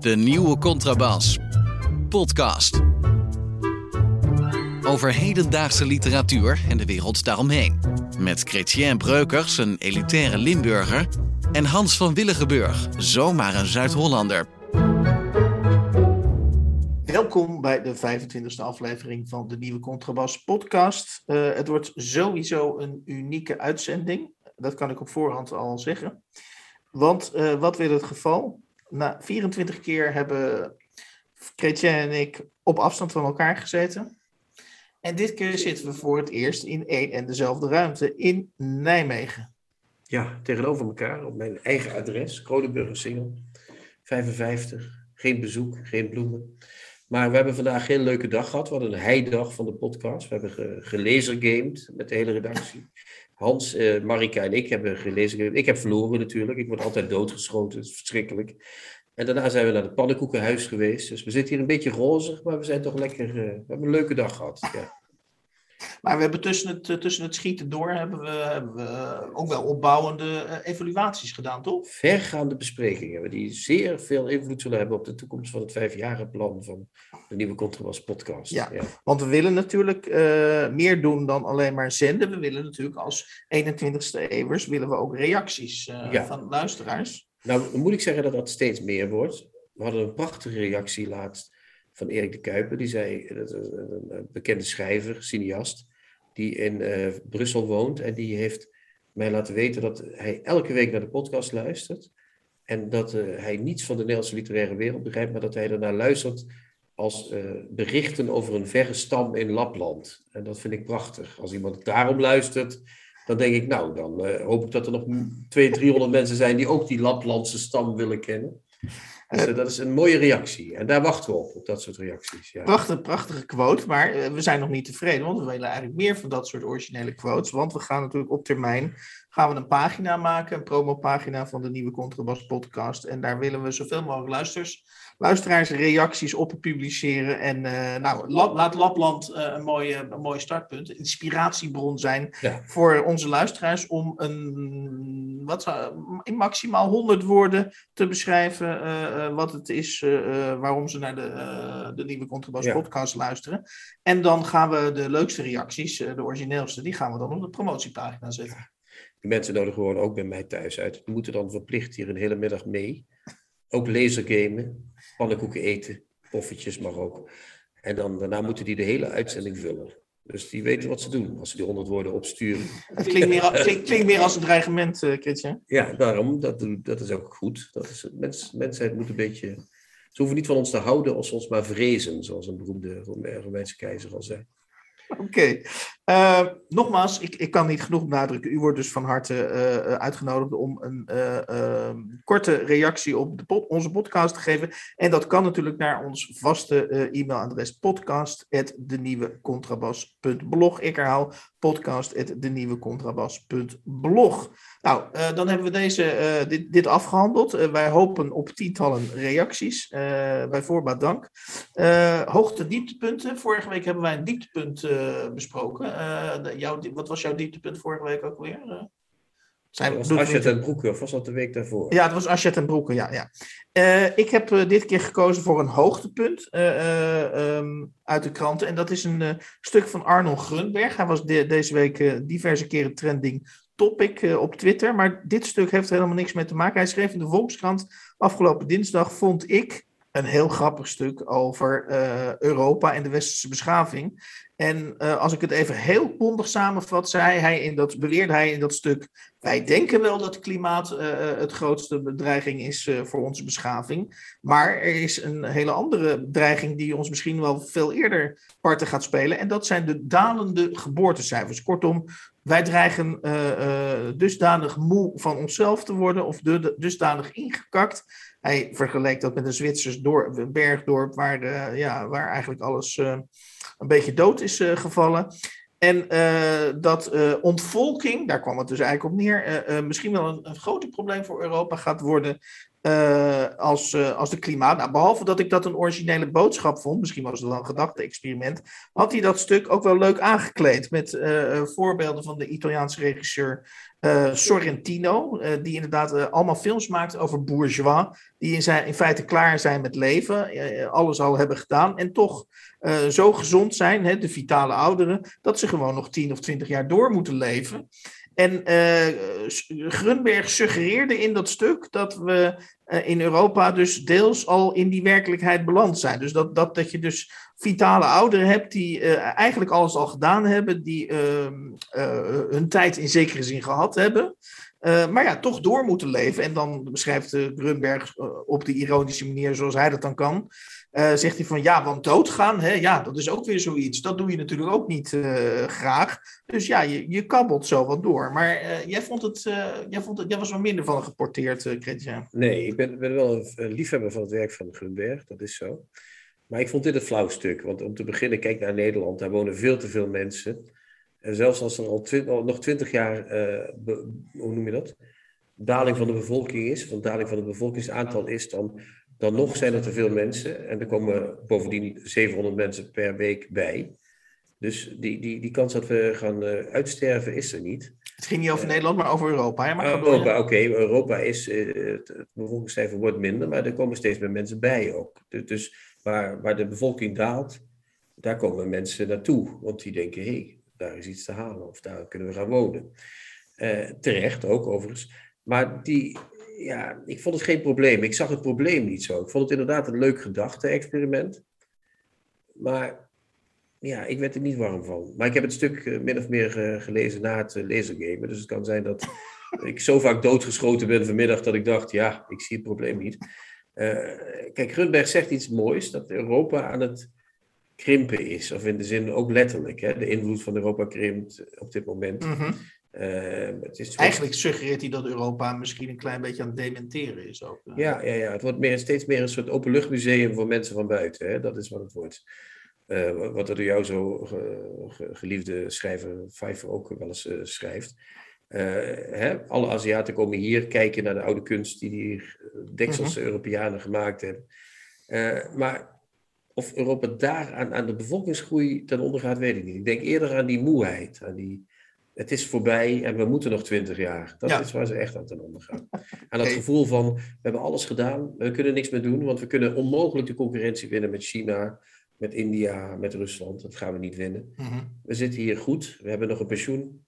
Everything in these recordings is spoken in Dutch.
De nieuwe Contrabas. Podcast. Over hedendaagse literatuur en de wereld daaromheen. Met Chrétien Breukers, een elitaire Limburger. En Hans van Willigenburg, zomaar een Zuid-Hollander. Welkom bij de 25e aflevering van de Nieuwe Contrabas podcast. Uh, het wordt sowieso een unieke uitzending. Dat kan ik op voorhand al zeggen. Want uh, wat weer het geval? Na 24 keer hebben Chrétien en ik op afstand van elkaar gezeten. En dit keer zitten we voor het eerst in één en dezelfde ruimte in Nijmegen. Ja, tegenover elkaar op mijn eigen adres, Kronenburger Singel, 55. Geen bezoek, geen bloemen. Maar we hebben vandaag geen leuke dag gehad. We hadden een heidag van de podcast. We hebben ge met de hele redactie. Hans, uh, Marika en ik hebben gelezen. Ik heb verloren natuurlijk. Ik word altijd doodgeschoten. Het is verschrikkelijk. En daarna zijn we naar het pannenkoekenhuis geweest. Dus we zitten hier een beetje rozig, maar we zijn toch lekker. Uh, we hebben een leuke dag gehad. Ja. Maar we hebben tussen het, eh, tussen het schieten door hebben we, hebben we ook wel opbouwende evaluaties gedaan, toch? Vergaande besprekingen die zeer veel invloed zullen hebben op de toekomst van het vijfjarenplan van de nieuwe Contrabas podcast. Ja, ja, want we willen natuurlijk uh, meer doen dan alleen maar zenden. We willen natuurlijk als 21ste eeuwers willen we ook reacties uh, ja. van luisteraars. Nou, dan moet ik zeggen dat dat steeds meer wordt. We hadden een prachtige reactie laatst van Erik de Kuiper. Die zei, dat een bekende schrijver, cineast, die in uh, Brussel woont. En die heeft mij laten weten dat hij elke week naar de podcast luistert. En dat uh, hij niets van de Nederlandse literaire wereld begrijpt, maar dat hij ernaar luistert als uh, berichten over een verre stam in Lapland. En dat vind ik prachtig. Als iemand daarom luistert, dan denk ik, nou, dan hoop ik dat er nog 200, 300 mensen zijn die ook die Laplandse stam willen kennen. Dus dat is een mooie reactie. En daar wachten we op, op dat soort reacties. Ja. Prachtig, prachtige quote, maar we zijn nog niet tevreden, want we willen eigenlijk meer van dat soort originele quotes. Want we gaan natuurlijk op termijn gaan we een pagina maken, een promopagina van de nieuwe Contrabas podcast. En daar willen we zoveel mogelijk luisters, luisteraars reacties op publiceren. En uh, nou, laat Lapland uh, een, mooie, een mooi startpunt, een inspiratiebron zijn ja. voor onze luisteraars om een, wat zou, in maximaal 100 woorden te beschrijven uh, wat het is, waarom ze naar de, de nieuwe Contrabas ja. podcast luisteren. En dan gaan we de leukste reacties, de origineelste, die gaan we dan op de promotiepagina zetten. Die mensen nodigen gewoon ook bij mij thuis uit. Die moeten dan verplicht hier een hele middag mee. Ook lasergamen, pannenkoeken eten, poffertjes mag ook. En dan, daarna moeten die de hele uitzending vullen. Dus die weten wat ze doen als ze die 100 woorden opsturen. Het klinkt meer, klinkt, klinkt meer als een dreigement, uh, Kritje. Ja, daarom. Dat, dat is ook goed. Dat is, mens, mensheid moet een beetje... Ze hoeven niet van ons te houden als ze ons maar vrezen, zoals een beroemde Romeinse keizer al zei. Oké. Uh, nogmaals, ik, ik kan niet genoeg benadrukken. U wordt dus van harte uh, uitgenodigd om een uh, korte reactie op de onze podcast te geven. En dat kan natuurlijk naar ons vaste e-mailadres podcast.denieuwecontrabas.blog. Ik herhaal podcast.denieuwecontrabas.blog. Nou, dan hebben we deze, dit, dit afgehandeld. wij hopen op tientallen reacties. bij voorbaat dank. hoogte dieptepunten. Vorige week hebben wij een dieptepunt besproken. Jouw, wat was jouw dieptepunt vorige week ook weer? Zijn, was Asjet en Broeke, of was dat de week daarvoor? Ja, het was Asjet en Broeke, ja. ja. Uh, ik heb dit keer gekozen voor een hoogtepunt um, uit de kranten. En dat is een stuk van Arnold Grunberg. Hij was de, deze week diverse keren trending topic op Twitter. Maar dit stuk heeft er helemaal niks mee te maken. Hij schreef in de Volkskrant afgelopen dinsdag, vond ik een heel grappig stuk over uh, Europa en de westerse beschaving. En uh, als ik het even heel bondig samenvat, zei hij in dat, beweerde hij in dat stuk: Wij denken wel dat klimaat uh, het grootste bedreiging is voor onze beschaving. Maar er is een hele andere dreiging die ons misschien wel veel eerder parten gaat spelen. En dat zijn de dalende geboortecijfers. Kortom, wij dreigen dusdanig moe van onszelf te worden of dusdanig ingekakt hij vergeleek dat met een Zwitsers dorp, bergdorp waar, ja, waar eigenlijk alles een beetje dood is uh, gevallen. En dat ontvolking, daar kwam het dus eigenlijk op neer, misschien wel een, een groter probleem voor Europa gaat worden als, als de klimaat. Nou, behalve dat ik dat een originele boodschap vond, misschien was het wel een gedachte-experiment, had hij dat stuk ook wel leuk aangekleed met voorbeelden van de Italiaanse regisseur Sorrentino, die inderdaad allemaal films maakt over bourgeois, die in, zijn, in feite klaar zijn met leven, alles al hebben gedaan en toch zo gezond zijn, hè, de vitale ouderen, dat ze gewoon nog 10 of 20 jaar door moeten leven. En uh, Grunberg suggereerde in dat stuk dat we uh, in Europa dus deels al in die werkelijkheid beland zijn. Dus dat, dat, dat je dus vitale ouderen hebt die uh, eigenlijk alles al gedaan hebben, die ehm, hun tijd in zekere zin gehad hebben. maar ja, toch door moeten leven. En dan beschrijft Grunberg op de ironische manier zoals hij dat dan kan. Uh, zegt hij van ja, want doodgaan, hè, ja, dat is ook weer zoiets. Dat doe je natuurlijk ook niet uh, graag. Dus ja, je, je kabbelt zo wat door. Maar uh, jij, vond het, jij, vond het, jij was wel minder van geporteerd, Chrétien. Nee, ik ben, wel een liefhebber van het werk van Grunberg, dat is zo. Maar ik vond dit een flauw stuk. Want om te beginnen, kijk naar Nederland, daar wonen veel te veel mensen. En zelfs als er al nog twintig jaar, hoe noem je dat? Daling van de bevolking is, van daling van het bevolkingsaantal is, dan dan nog zijn er te veel mensen en er komen bovendien 700 mensen per week bij. Dus die, die, die kans dat we gaan uh, uitsterven is er niet. Het ging niet over uh, Nederland, maar over Europa. Maar Europa, oké. Okay. Europa is, uh, het, het bevolkingscijfer wordt minder, maar er komen steeds meer mensen bij ook. Dus, dus waar, waar de bevolking daalt, daar komen mensen naartoe. Want die denken, hé, hey, daar is iets te halen of daar kunnen we gaan wonen. terecht ook overigens. Maar die, ja, ik vond het geen probleem. Ik zag het probleem niet zo. Ik vond het inderdaad een leuk gedachte-experiment. Maar ja, ik werd er niet warm van. Maar ik heb het stuk uh, min of meer uh, gelezen na het uh, lasergamen. Dus het kan zijn dat ik zo vaak doodgeschoten ben vanmiddag dat ik dacht, ja, ik zie het probleem niet. kijk, Grunberg zegt iets moois, dat Europa aan het krimpen is. Of in de zin ook letterlijk. Hè? De invloed van Europa krimpt op dit moment. Mm -hmm. Het is Eigenlijk suggereert hij dat Europa misschien een klein beetje aan het dementeren is ook. Ja, ja, ja. het wordt meer, steeds meer een soort openluchtmuseum voor mensen van buiten. Hè? Dat is wat het wordt. Uh, wat er door jou zo ge, ge, geliefde schrijver Pfeiffer ook wel eens uh, schrijft. Hè? Alle Aziaten komen hier kijken naar de oude kunst die die dekselse -huh. Europeanen gemaakt hebben. maar of Europa daar aan, aan de bevolkingsgroei ten onder gaat, weet ik niet. Ik denk eerder aan die moeheid, aan die het is voorbij en we moeten nog twintig jaar. Dat ja. is waar ze echt aan ten onder gaan. En dat gevoel van, we hebben alles gedaan, we kunnen niks meer doen, want we kunnen onmogelijk de concurrentie winnen met China, met India, met Rusland. Dat gaan we niet winnen. Mm -hmm. We zitten hier goed, we hebben nog een pensioen.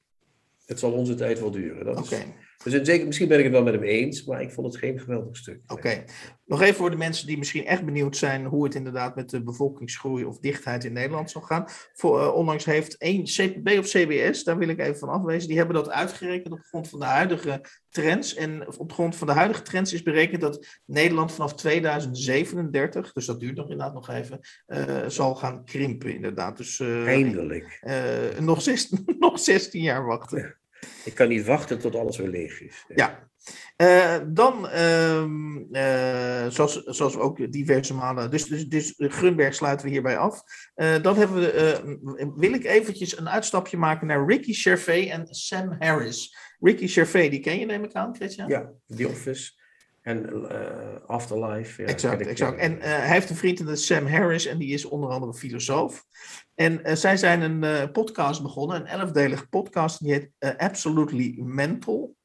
Het zal onze tijd wel duren. Oké. Okay. Dus in zeker, misschien ben ik het wel met hem eens, maar ik vond het geen geweldig stuk. Oké. Nog even voor de mensen die misschien echt benieuwd zijn hoe het inderdaad met de bevolkingsgroei of dichtheid in Nederland zal gaan. Voor, uh, onlangs heeft één CPB of CBS, daar wil ik even van afwezen, die hebben dat uitgerekend op grond van de huidige trends. En op grond van de huidige trends is berekend dat Nederland vanaf 2037, dus dat duurt nog inderdaad nog even, uh, zal gaan krimpen inderdaad. Dus, uh, Eindelijk. nog, 16, nog 16 jaar wachten. Ik kan niet wachten tot alles weer leeg is. Ja. Uh, dan, uh, uh, zoals, zoals we ook diverse malen. Dus, dus, dus Grunberg sluiten we hierbij af. dan hebben we, wil ik eventjes een uitstapje maken naar Ricky Gervais en Sam Harris. Ricky Gervais, die ken je neem ik aan, Christian? Ja, The Office en Afterlife. Ja, exact, exact. En hij heeft een vriend, dat is Sam Harris, en die is onder andere filosoof. En uh, zij zijn een podcast begonnen, een elfdelige podcast, die heet Absolutely Mental.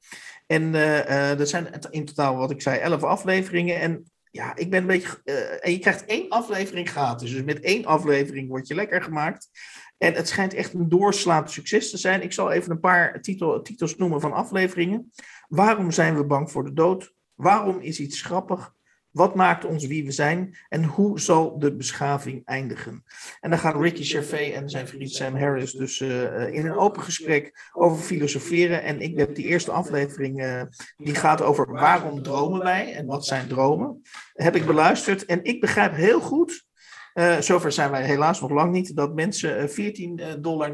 En er zijn in totaal, wat ik zei, elf afleveringen. En ja, ik ben een beetje. en je krijgt één aflevering gratis. Dus met één aflevering word je lekker gemaakt. En het schijnt echt een doorslaand succes te zijn. Ik zal even een paar titel, titels noemen van afleveringen. Waarom zijn we bang voor de dood? Waarom is iets grappig? Wat maakt ons wie we zijn en hoe zal de beschaving eindigen? En dan gaan Ricky Gervais en zijn vriend Sam Harris dus uh, in een open gesprek over filosoferen. En ik heb die eerste aflevering, uh, die gaat over waarom dromen wij en wat zijn dromen. Heb ik beluisterd en ik begrijp heel goed uh, zover zijn wij helaas nog lang niet. Dat mensen 14,99 dollar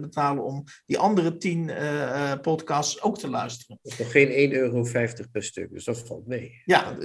betalen om die andere 10 uh, podcasts ook te luisteren. Dat is nog geen 1,50 euro per stuk, dus dat valt mee. Ja,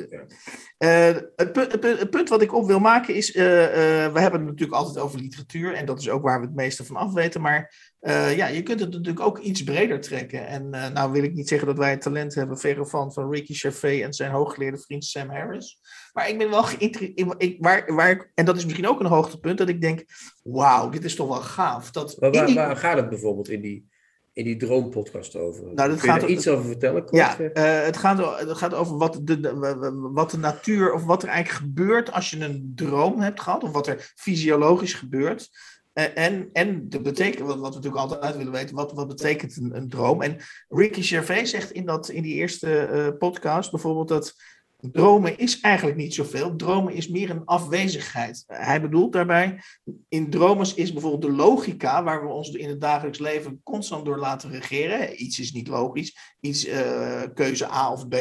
het, punt, het, punt, wat ik op wil maken is, we hebben het natuurlijk altijd over literatuur en dat is ook waar we het meeste van af weten, maar eh, ja, je kunt het natuurlijk ook iets breder trekken. En uh, nou wil ik niet zeggen dat wij het talent hebben, verre van, van Ricky Gervais en zijn hooggeleerde vriend Sam Harris. Maar ik ben wel geïnteresseerd, waar, waar, en dat is misschien ook een hoogtepunt, dat ik denk, wauw, dit is toch wel gaaf. Dat maar waar, waar gaat het bijvoorbeeld in die, in die droompodcast over? Nou, dat Kun je gaat er iets over vertellen? Kort? Ja, uh, het, gaat, het gaat over wat de, de, wat de natuur, of wat er eigenlijk gebeurt als je een droom hebt gehad, of wat er fysiologisch gebeurt. En, en de betekent, wat, we natuurlijk altijd willen weten, wat, wat betekent een, een droom? En Ricky Gervais zegt in, dat, in die eerste uh, podcast bijvoorbeeld dat dromen is eigenlijk niet zoveel. Dromen is meer een afwezigheid. Hij bedoelt daarbij, in dromen is bijvoorbeeld de logica, waar we ons in het dagelijks leven constant door laten regeren. Iets is niet logisch, iets uh, keuze A of B.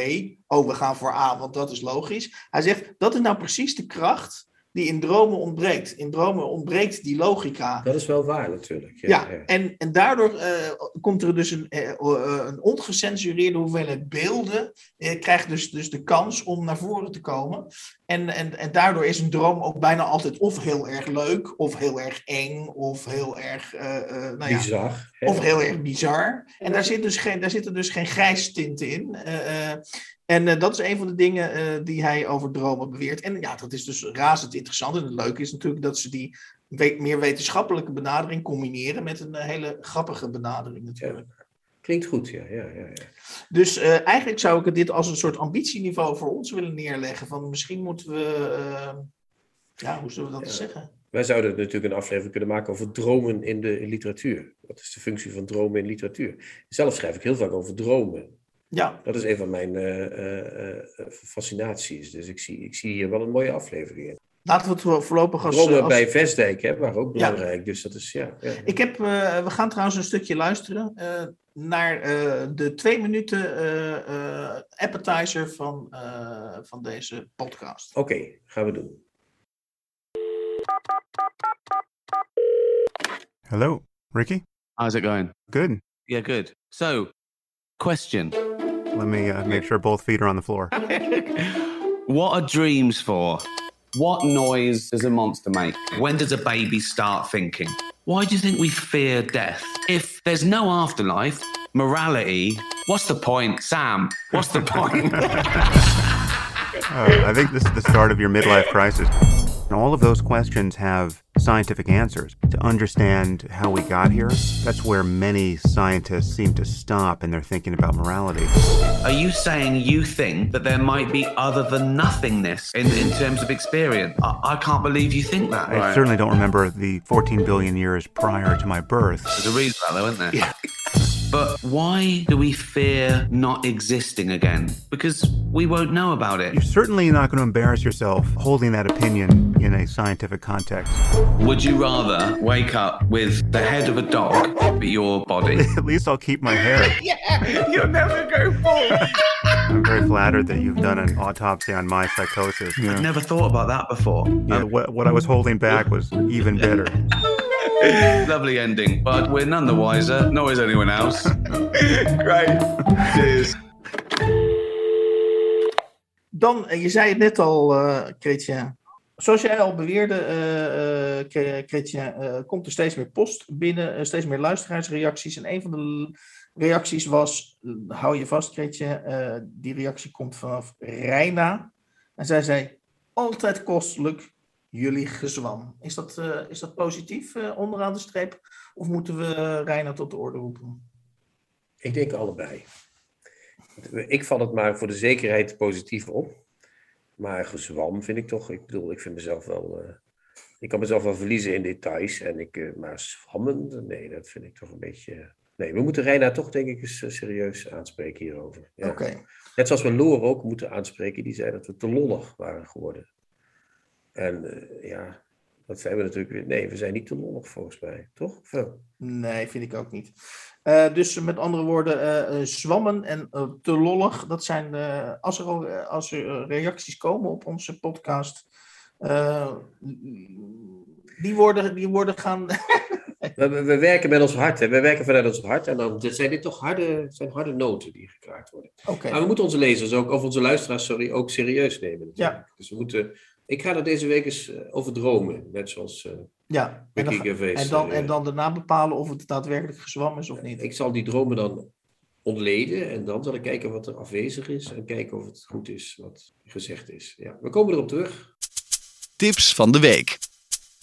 Oh, we gaan voor A, want dat is logisch. Hij zegt, dat is nou precies de kracht die in dromen ontbreekt. In dromen ontbreekt die logica. Dat is wel waar natuurlijk. Ja, ja, ja. En, en daardoor uh, komt er dus een, uh, een ongecensureerde hoeveelheid beelden. Krijgt dus, dus de kans om naar voren te komen. En, en, en daardoor is een droom ook bijna altijd of heel erg leuk, of heel erg eng, of heel erg... Nou ja, bizar. Of heel erg bizar. En daar, zit dus geen, daar zitten dus geen grijstinten in. En uh, dat is een van de dingen uh, die hij over dromen beweert. En ja, dat is dus razend interessant. En het leuke is natuurlijk dat ze die we meer wetenschappelijke benadering combineren met een hele grappige benadering natuurlijk. Ja. Klinkt goed, ja. ja, ja, ja. Dus eigenlijk zou ik dit als een soort ambitieniveau voor ons willen neerleggen. Van misschien moeten we, ja, hoe zullen we dat zeggen? Wij zouden natuurlijk een aflevering kunnen maken over dromen in de in literatuur. Wat is de functie van dromen in literatuur? Zelf schrijf ik heel vaak over dromen. Ja. Dat is een van mijn uh, uh, fascinaties. Dus ik zie, ik zie hier wel een mooie aflevering in. Laten we het voorlopig als... Dromen als... bij Vestdijk, hè, waren ook belangrijk. Ja. Dus dat is, ja. ja. Ik heb, uh, we gaan trouwens een stukje luisteren naar de twee minuten appetizer van, van deze podcast. Oké, okay, gaan we doen. Hello, Ricky. How's it going? Good. Yeah, good. So, question. Let me uh, make sure both feet are on the floor. what are dreams for? What noise does a monster make? When does a baby start thinking? Why do you think we fear death? If there's no afterlife, morality, what's the point? Sam, what's the point? Uh, I think this is the start of your midlife crisis. And all of those questions have scientific answers. To understand how we got here, that's where many scientists seem to stop in their thinking about morality. Are you saying you think that there might be other than nothingness in, in terms of experience? I, I can't believe you think that. I certainly don't remember the 14 billion years prior to my birth. There's a reason for that, though, isn't there? Yeah. But why do we fear not existing again? Because we won't know about it. You're certainly not going to embarrass yourself holding that opinion in a scientific context. Would you rather wake up with the head of a dog but your body? At least I'll keep my hair. yeah, you'll never go bald. I'm very flattered that you've done an autopsy on my psychosis. I've never thought about that before. Yeah, Um, what, what I was holding back was even better. lovely ending, but we're none the wiser, nor is anyone else. Great. Cheers. Dan, eh, je zei het net al, uh. Zoals jij al beweerde, eh, eh, eh, komt er steeds meer post binnen, steeds meer luisteraarsreacties. En een van de reacties was, hou je vast eh, die reactie komt vanaf Reina. En zij zei, altijd kostelijk, jullie gezwam. Is dat, eh, is dat positief eh, onderaan de streep? Of moeten we Reina tot de orde roepen? Ik denk allebei. Ik val het maar voor de zekerheid positief op. Maar gezwam vind ik toch. Ik bedoel, ik vind mezelf wel. eh, ik kan mezelf wel verliezen in details. En ik, eh, maar zwammen, nee, dat vind ik toch een beetje. Nee, we moeten Reina toch denk ik eens eh, serieus aanspreken hierover. Ja. Oké. Net zoals we Loor ook moeten aanspreken. Die zei dat we te lollig waren geworden. En eh, ja, dat zijn we natuurlijk weer. Nee, we zijn niet te lollig volgens mij. Toch? Nee, vind ik ook niet. Eh, dus met andere woorden, eh, zwammen en te lollig, dat zijn, als er, al, als er reacties komen op onze podcast, die, worden, die worden gaan... We, we, we werken met ons hart. Hè. We werken vanuit ons hart. En dan zijn dit toch harde, zijn harde noten die gekraakt worden. Oké, Maar we moeten onze lezers ook, of onze luisteraars, sorry, ook serieus nemen. natuurlijk. Ja. Dus we moeten. Ik ga er deze week eens eh, over dromen. Net zoals eh, Ja, en dan, Wikingerfeest, en, dan, eh, en dan daarna bepalen of het daadwerkelijk gezwam is of niet. Ik zal die dromen dan ontleden en dan zal ik kijken wat er afwezig is en kijken of het goed is wat gezegd is. Ja, we komen erop terug. Tips van de week.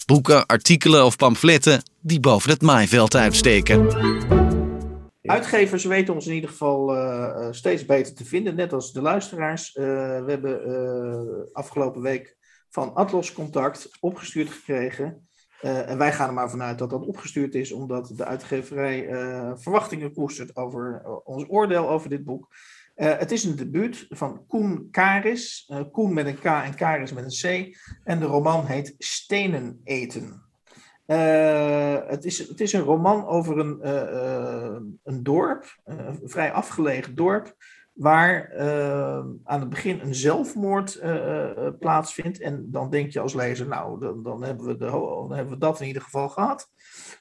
Boeken, artikelen of pamfletten die boven het maaiveld uitsteken. Uitgevers weten ons in ieder geval eh, eh, steeds beter te vinden, net als de luisteraars. Eh, we hebben eh, afgelopen week van Atlas Contact opgestuurd gekregen. Eh, en wij gaan er maar vanuit dat dat opgestuurd is, omdat de uitgeverij eh, verwachtingen koestert over eh, ons oordeel over dit boek. Het is een debuut van Koen Karis. Koen met een K en Karis met een C. En de roman heet Stenen eten. Het, is, het is een roman over een, een dorp, een vrij afgelegen dorp, waar eh, aan het begin een zelfmoord eh, eh, plaatsvindt. En dan denk je als lezer, nou, dan, dan, hebben we de, dan hebben we dat in ieder geval gehad.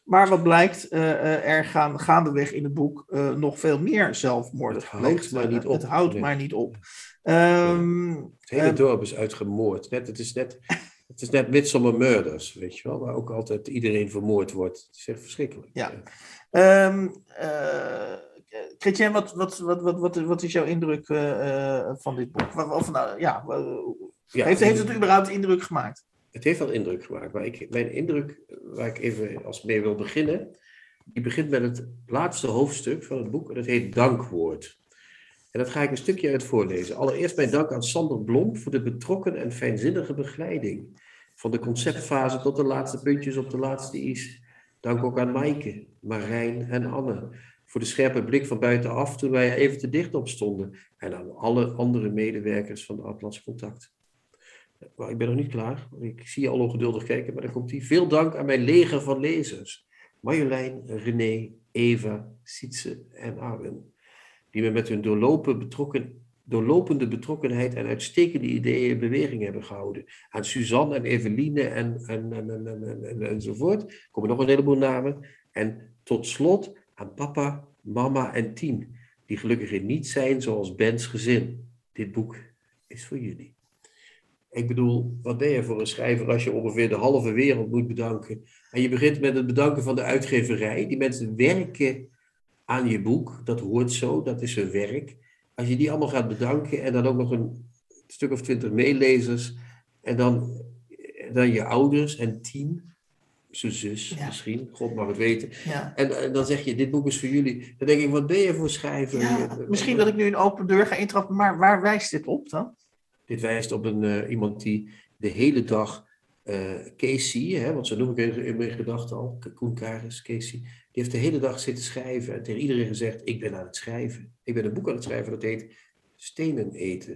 Maar wat blijkt, er gaan gaandeweg in het boek nog veel meer zelfmoorden Het houdt maar niet op. Het houdt Nee. maar niet op. Het hele dorp is uitgemoord. Net, het is net, het is net Murders, weet je wel, waar ook altijd iedereen vermoord wordt. Het is echt verschrikkelijk. Ja. Ehm eh, Chrétien, wat, wat, wat, wat, wat, wat is jouw indruk eh, eh, van dit boek? Of, nou, ja, Ja, heeft, heeft het überhaupt indruk gemaakt? Het heeft wel indruk gemaakt, maar ik, mijn indruk, waar ik even als mee wil beginnen, die begint met het laatste hoofdstuk van het boek en dat heet Dankwoord. En dat ga ik een stukje uit voorlezen. Allereerst mijn dank aan Sander Blom voor de betrokken en fijnzinnige begeleiding. Van de conceptfase tot de laatste puntjes op de laatste is. Dank ook aan Maaike, Marijn en Anne voor de scherpe blik van buitenaf toen wij even te dicht op stonden. En aan alle andere medewerkers van de Atlas Contact. Ik ben nog niet klaar. Ik zie je al ongeduldig kijken, maar dan komt hij. Veel dank aan mijn leger van lezers. Marjolein, René, Eva, Sietse en Arwen. Die me met hun betrokken, doorlopende betrokkenheid en uitstekende ideeën in beweging hebben gehouden. Aan Suzanne en Eveline en, en, en, en, en, en- en- enzovoort. Er komen nog een heleboel namen. En tot slot aan papa, mama en Tien. Die gelukkig niet zijn zoals Bens gezin. Dit boek is voor jullie. Ik bedoel, wat ben je voor een schrijver als je ongeveer de halve wereld moet bedanken? En je begint met het bedanken van de uitgeverij. Die mensen werken aan je boek. Dat hoort zo, dat is hun werk. Als je die allemaal gaat bedanken en dan ook nog een stuk of twintig meelezers. En dan, dan je ouders en tien. Zijn zus Ja. misschien, God mag het weten. Ja. En, en dan zeg je, dit boek is voor jullie. Dan denk ik, wat ben je voor schrijver? Ja, misschien dat ik nu een open deur ga intrappen, maar waar wijst dit op dan? Dit wijst op een, eh, iemand die de hele dag eh, Casey, hè, want zo noem ik hem in mijn gedachten al, Koen Karis, Casey, die heeft de hele dag zitten schrijven en tegen iedereen gezegd, ik ben aan het schrijven. Ik ben een boek aan het schrijven dat heet Stenen eten.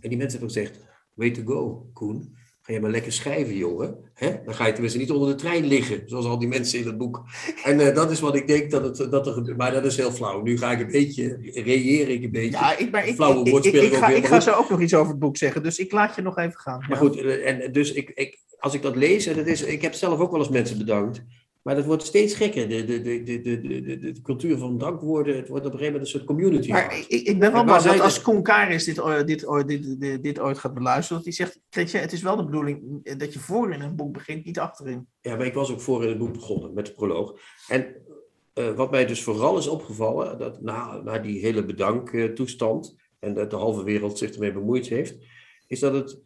En die mensen hebben gezegd, way to go, Koen. Ga je maar lekker schrijven, jongen. Hè? Dan ga je tenminste niet onder de trein liggen, zoals al die mensen in het boek. En eh, dat is wat ik denk dat, het, dat er gebeurt. Maar dat is heel flauw. Nu ga ik een beetje, reëer ik een beetje. Ja, ik, maar ik, Flauwe ik, ik, ga, ik ga zo ook nog iets over het boek zeggen, dus ik laat je nog even gaan. Maar Ja. goed, eh, en dus ik, ik, als ik dat lees, en het is, ik heb zelf ook wel eens mensen bedankt, maar dat wordt steeds gekker. De, de, de, de, de, de, de, cultuur van dankwoorden, het wordt op een gegeven moment een soort community. Maar ik, ik ben wel bang dat als Karis dit, ooit- dit, ooit- dit, dit, dit ooit gaat beluisteren, dat hij zegt, Kretje, het is wel de bedoeling dat je voorin een boek begint, niet achterin. Ja, maar ik was ook voor in het boek begonnen met de proloog. En eh, wat mij dus vooral is opgevallen, dat na, na die hele bedanktoestand en dat de halve wereld zich ermee bemoeid heeft, is dat het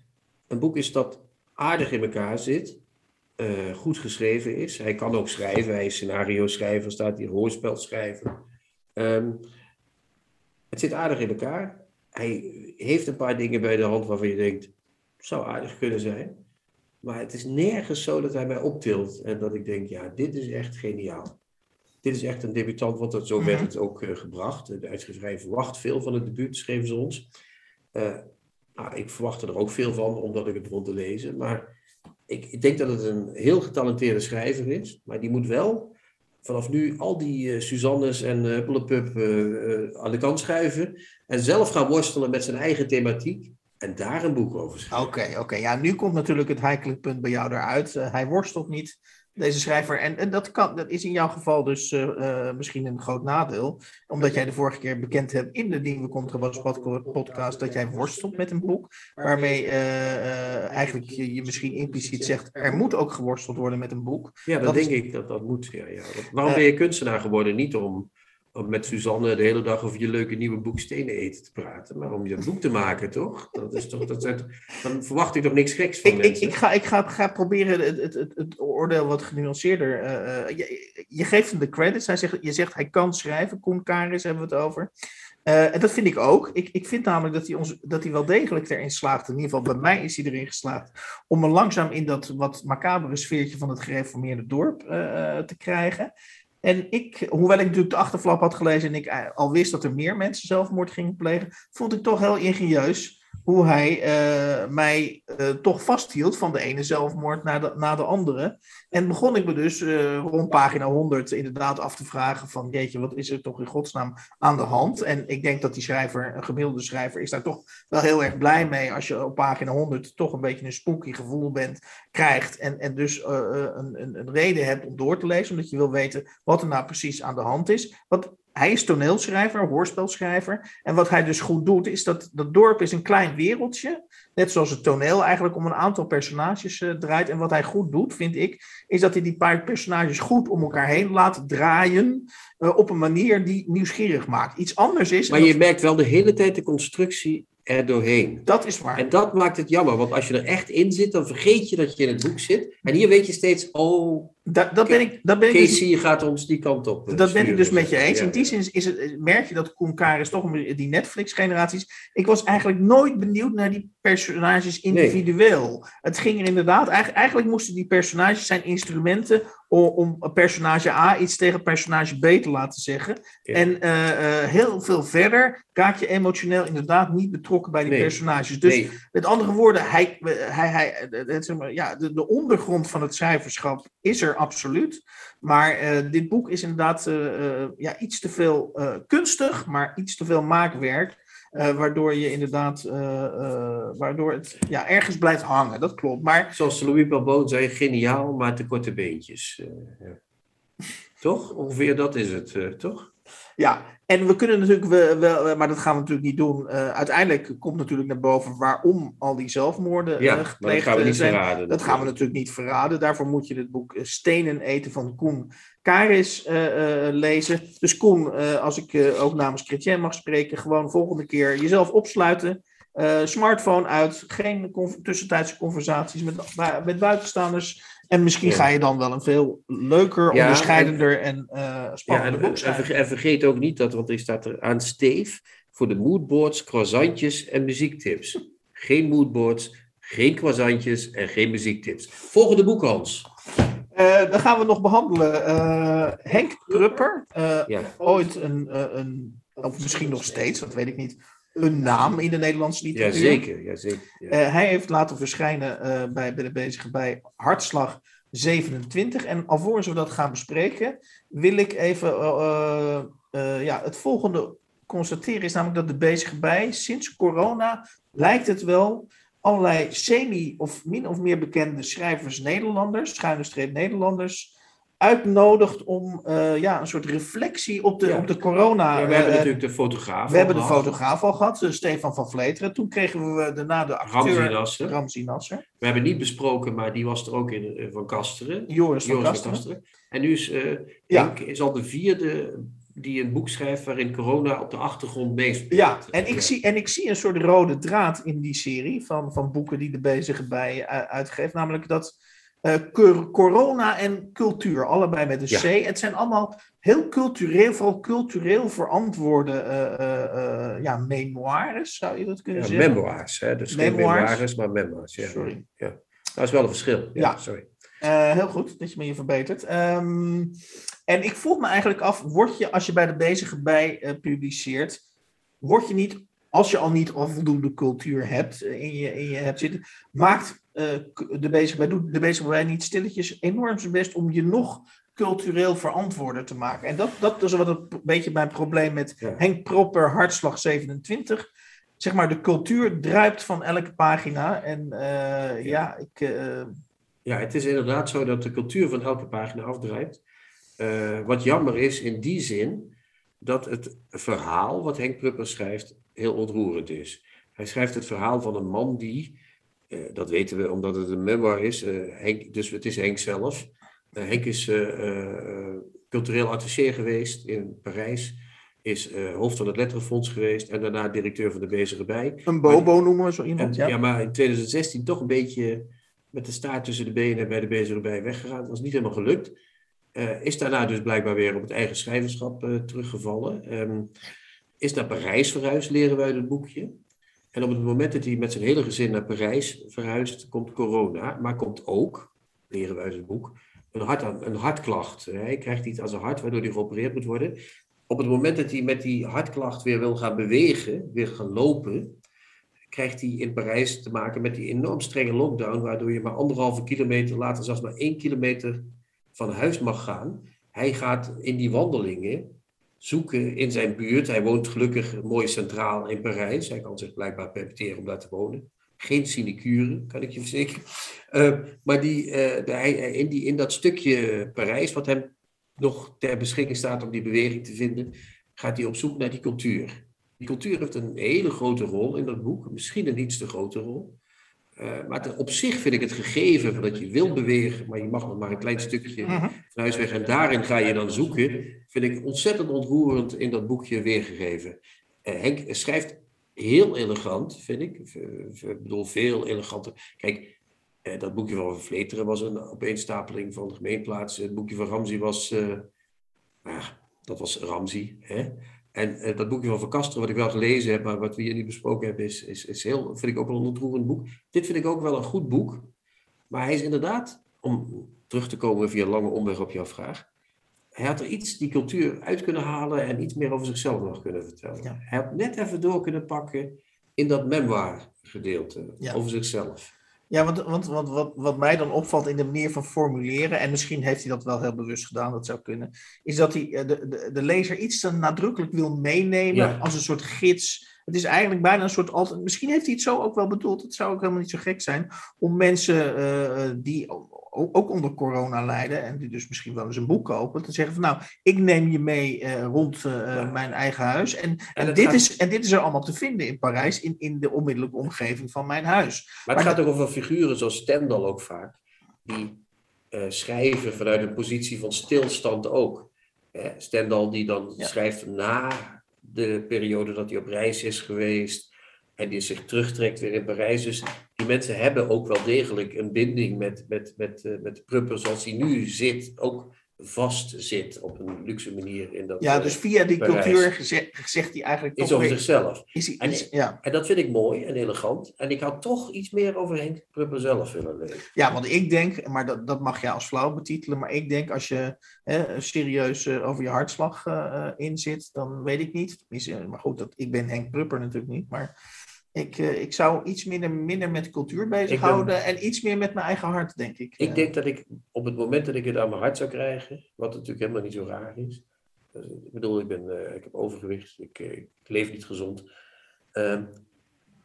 een boek is dat aardig in elkaar zit, eh, goed geschreven is. Hij kan ook schrijven, hij is scenario schrijver, staat hier hoorspel schrijver. Ehm, het zit aardig in elkaar. Hij heeft een paar dingen bij de hand waarvan je denkt, zou aardig kunnen zijn. Maar het is nergens zo dat hij mij optilt en dat ik denk, ja, dit is echt geniaal. Dit is echt een debutant, want dat, zo werd Mhm. het ook eh, gebracht. De uitgeverij verwacht veel van het debuut, schreven ze ons. Eh, nou, ik verwachtte er ook veel van, omdat ik het begon te lezen. Maar ik, ik denk dat het een heel getalenteerde schrijver is. Maar die moet wel vanaf nu al die eh, Suzannes en uh, Huppelepup eh, eh, aan de kant schuiven. En zelf gaan worstelen met zijn eigen thematiek. En daar een boek over schrijven. Oké, oké. Ja, nu komt natuurlijk het heikele punt bij jou eruit. Hij worstelt niet. Deze schrijver, en, en dat, kan, dat is in jouw geval dus uh, misschien een groot nadeel, omdat jij de vorige keer bekend hebt in de Nieuwe Contrabas podcast dat jij worstelt met een boek, waarmee uh, eigenlijk je, je, misschien impliciet zegt, er moet ook geworsteld worden met een boek. Ja, dat, dat denk is... ik dat dat moet. Ja, ja. Waarom ben je kunstenaar geworden? Niet om om met Suzanne de hele dag over je leuke nieuwe boek Stenen eten te praten. Maar om je boek te maken, toch? Dat is toch dat, dan verwacht ik toch niks geks van ik, mensen. Ik, ik, ga, ik ga, ga proberen het, het, het, het oordeel wat genuanceerder. Uh, je, je, geeft hem de credits. Hij zegt, je zegt hij kan schrijven. Koen Karis hebben we het over. Uh, en dat vind ik ook. Ik, ik vind namelijk dat hij, ons, dat hij wel degelijk erin slaagt. In ieder geval bij mij is hij erin geslaagd. Om me langzaam in dat wat macabere sfeertje van het gereformeerde dorp uh, te krijgen. En ik, hoewel ik natuurlijk de achterflap had gelezen en ik al wist dat er meer mensen zelfmoord gingen plegen, vond ik toch heel ingenieus hoe hij uh, mij uh, toch vasthield van de ene zelfmoord naar de, naar de andere. En begon ik me dus uh, rond pagina 100 inderdaad af te vragen van, jeetje, wat is er toch in godsnaam aan de hand? En ik denk dat die schrijver, een gemiddelde schrijver, is daar toch wel heel erg blij mee als je op pagina 100 toch een beetje een spooky gevoel bent, krijgt en, en dus een, een, een reden hebt om door te lezen, omdat je wil weten wat er nou precies aan de hand is. Wat hij is toneelschrijver, hoorspelschrijver. En wat hij dus goed doet, is dat dat dorp is een klein wereldje. Net zoals het toneel eigenlijk om een aantal personages uh, draait. En wat hij goed doet, vind ik, is dat hij die paar personages goed om elkaar heen laat draaien. Uh, op een manier die nieuwsgierig maakt. Iets anders is. Maar je merkt wel de hele tijd de constructie er doorheen. Dat is waar. En dat maakt het jammer, want als je er echt in zit, dan vergeet je dat je in het boek zit. En hier weet je steeds, oh, dat, dat ben ik, dat ben Casey ik dus, gaat ons die kant op. Dat ben ik dus met je eens. Ja. In die zin is het, merk je dat Koen Karis toch die Netflix-generaties. Ik was eigenlijk nooit benieuwd naar die personages individueel. Nee. Het ging er inderdaad, eigenlijk, eigenlijk moesten die personages zijn instrumenten om, om personage A iets tegen personage B te laten zeggen. Ja. En uh, uh, heel veel verder raak je emotioneel inderdaad niet betrokken bij die nee. personages. Dus nee. met andere woorden, hij, hij, hij, het, zeg maar, ja, de, de ondergrond van het cijferschap is er absoluut. Maar uh, dit boek is inderdaad uh, ja, iets te veel kunstig, maar iets te veel maakwerk. waardoor je inderdaad, waardoor het ja, ergens blijft hangen. Dat klopt. Maar, Zoals Louis Balboon zei, geniaal, maar te korte beentjes. Ja. toch? Ongeveer dat is het, toch? Ja, en we kunnen natuurlijk wel, maar dat gaan we natuurlijk niet doen. Uh, uiteindelijk komt natuurlijk naar boven waarom al die zelfmoorden ja, uh, gepleegd dat gaan we niet zijn. verraden. Dat gaan we natuurlijk niet verraden. Daarvoor moet je het boek Stenen eten van Koen Karis uh, lezen. Dus Koen, als ik ook namens Chrétien mag spreken, gewoon volgende keer jezelf opsluiten. smartphone uit, geen tussentijdse conversaties met, met buitenstaanders. En misschien ga je dan wel een veel leuker, ja, onderscheidender en, en uh, spannender ja, en, boek schrijven. En vergeet ook niet dat, want er staat er aan Steef voor de moodboards, croissantjes en muziektips. Geen moodboards, geen croissantjes en geen muziektips. Volgende boek, Hans. Uh, dan gaan we nog behandelen uh, Henk Prupper. ja. Ooit een, een, of misschien nog steeds, dat weet ik niet, een naam in de Nederlandse literatuur. Jazeker, jazeker. Ja. Uh, hij heeft laten verschijnen uh, bij, bij de bezige bij Hartslag 27. En alvorens we dat gaan bespreken, wil ik even uh, ja, het volgende constateren. Is namelijk dat de bezige bij sinds corona lijkt het wel allerlei semi- of min of meer bekende schrijvers Nederlanders, schuine streep Nederlanders, uitnodigt om uh, ja, een soort reflectie op de, ja. op de corona. Ja, we hebben uh, natuurlijk de fotograaf. We hebben de fotograaf al gehad, uh, Stefan van Vleteren. Toen kregen we daarna de acteur Ramzi Nasser. We hebben niet besproken, maar die was er ook in van Kasteren. Joris, Joris van, Kasteren. van Kasteren. En nu is Henk is al de vierde die een boek schrijft waarin corona op de achtergrond meespeelt. Ja, en ik, Zie, en ik zie een soort rode draad in die serie van, van boeken die de bezige bij uitgeeft. Namelijk dat uh, corona en cultuur, allebei met een C. Ja. Het zijn allemaal heel cultureel, vooral cultureel verantwoorde uh, uh, ja, memoires, zou je dat kunnen ja, zeggen? Memoirs, hè? dus memoirs. geen memoires, maar memoirs. Ja. Sorry. Ja. Dat is wel een verschil. Ja, ja. sorry. heel goed dat je me hier verbetert. Um, en ik vroeg me eigenlijk af, word je als je bij de bezige bij publiceert, word je niet als je al niet al voldoende cultuur hebt in je, in je hebt zitten, maakt de bezig bij, doet de bezig niet stilletjes enorm zijn best om je nog cultureel verantwoorder te maken. En dat, dat is wat een beetje mijn probleem met ja. Henk Propper, Hartslag 27. Zeg maar, de cultuur druipt van elke pagina. En uh, ja. ja, ik. Uh, Ja, het is inderdaad zo dat de cultuur van elke pagina afdrijft. Eh, wat jammer is in die zin dat het verhaal wat Henk Prupper schrijft heel ontroerend is. Hij schrijft het verhaal van een man die, eh, dat weten we omdat het een memoir is, eh, Henk, dus het is Henk zelf. Eh, Henk is cultureel attaché geweest in Parijs, is hoofd van het Letterenfonds geweest en daarna directeur van de Bezige Bij. Een bobo noemen we zo En, iemand. ja. Ja. maar in 2016 toch een beetje met de staart tussen de benen bij de Bezige Bij weggegaan. Dat was niet helemaal gelukt. Is daarna dus blijkbaar weer op het eigen schrijverschap teruggevallen. Ehm, is naar Parijs verhuisd, leren uit het boekje. En op het moment dat hij met zijn hele gezin naar Parijs verhuist, komt corona. Maar komt ook, leren we uit het boek, een, hart, een hartklacht. Hij krijgt iets aan zijn hart, waardoor hij geopereerd moet worden. Op het moment dat hij met die hartklacht weer wil gaan bewegen, weer gaan lopen, krijgt hij in Parijs te maken met die enorm strenge lockdown, waardoor je maar anderhalve kilometer, later zelfs maar één kilometer van huis mag gaan. Hij gaat in die wandelingen zoeken in zijn buurt. Hij woont gelukkig mooi centraal in Parijs. Hij kan zich blijkbaar permitteren om daar te wonen. Geen sinecure, kan ik je verzekeren. Uh, maar die, uh, de, in, die, in dat stukje Parijs, wat hem nog ter beschikking staat om die beweging te vinden, gaat hij op zoek naar die cultuur. Die cultuur heeft een hele grote rol in dat boek, misschien een iets te grote rol. Uh, maar te, op zich vind ik het gegeven van dat je wil bewegen, maar je mag nog maar een klein stukje van huis weg en daarin ga je dan zoeken, vind ik ontzettend ontroerend in dat boekje weergegeven. Uh, Henk schrijft heel elegant, vind ik. Ik bedoel, veel eleganter. Kijk, uh, dat boekje van Vleteren was een opeenstapeling van de gemeenplaatsen. Het boekje van Ramsey was, ah, dat was Ramsey, hè? En uh, dat boekje van Van Kasteren, wat ik wel gelezen heb, maar wat we hier niet besproken hebben, is, is, is heel, vind ik ook wel een ontroerend boek. Dit vind ik ook wel een goed boek. Maar hij is inderdaad, om terug te komen via een lange omweg op jouw vraag, hij had er iets die cultuur uit kunnen halen en iets meer over zichzelf nog kunnen vertellen. Ja. Hij had net even door kunnen pakken in dat memoir gedeelte ja. over zichzelf. Ja, want, want, want wat, wat mij dan opvalt in de manier van formuleren, en misschien heeft hij dat wel heel bewust gedaan, dat zou kunnen, is dat hij de, de, de lezer iets te nadrukkelijk wil meenemen ja. als een soort gids. Het is eigenlijk bijna een soort altijd. Misschien heeft hij het zo ook wel bedoeld. Het zou ook helemaal niet zo gek zijn om mensen uh, die ook onder corona lijden en die dus misschien wel eens een boek kopen, te zeggen van nou, ik neem je mee uh, rond uh, ja. mijn eigen huis en, en, en dit gaat... is, en dit is er allemaal te vinden in Parijs, in, in de onmiddellijke omgeving van mijn huis. Maar het maar gaat ook over figuren zoals Stendhal ook vaak, die uh, schrijven vanuit een positie van stilstand ook. Stendhal die dan ja. schrijft na de periode dat hij op reis is geweest en die zich terugtrekt weer in Parijs. Dus die mensen hebben ook wel degelijk een binding met, met, met, uh, met Prupper zoals hij nu zit, ook vast zit op een luxe manier in dat Ja, dus via die Parijs. cultuur zegt, zegt hij eigenlijk... Iets over zichzelf. Is hij, en, is, ja. en dat vind ik mooi en elegant. En ik had toch iets meer over Henk Prupper zelf willen lezen. Ja, want ik denk, maar dat, dat mag je als flauw betitelen, maar ik denk als je hè, serieus uh, over je hartslag uh, in zit, dan weet ik niet. Maar goed, dat, ik ben Henk Prupper natuurlijk niet, maar... Ik, uh, ik zou iets minder, minder met cultuur bezighouden ben, en iets meer met mijn eigen hart, denk ik. Ik denk dat ik op het moment dat ik het aan mijn hart zou krijgen, wat natuurlijk helemaal niet zo raar is. Dus, ik bedoel, ik, ben, uh, ik heb overgewicht, ik, uh, ik leef niet gezond. Ehm,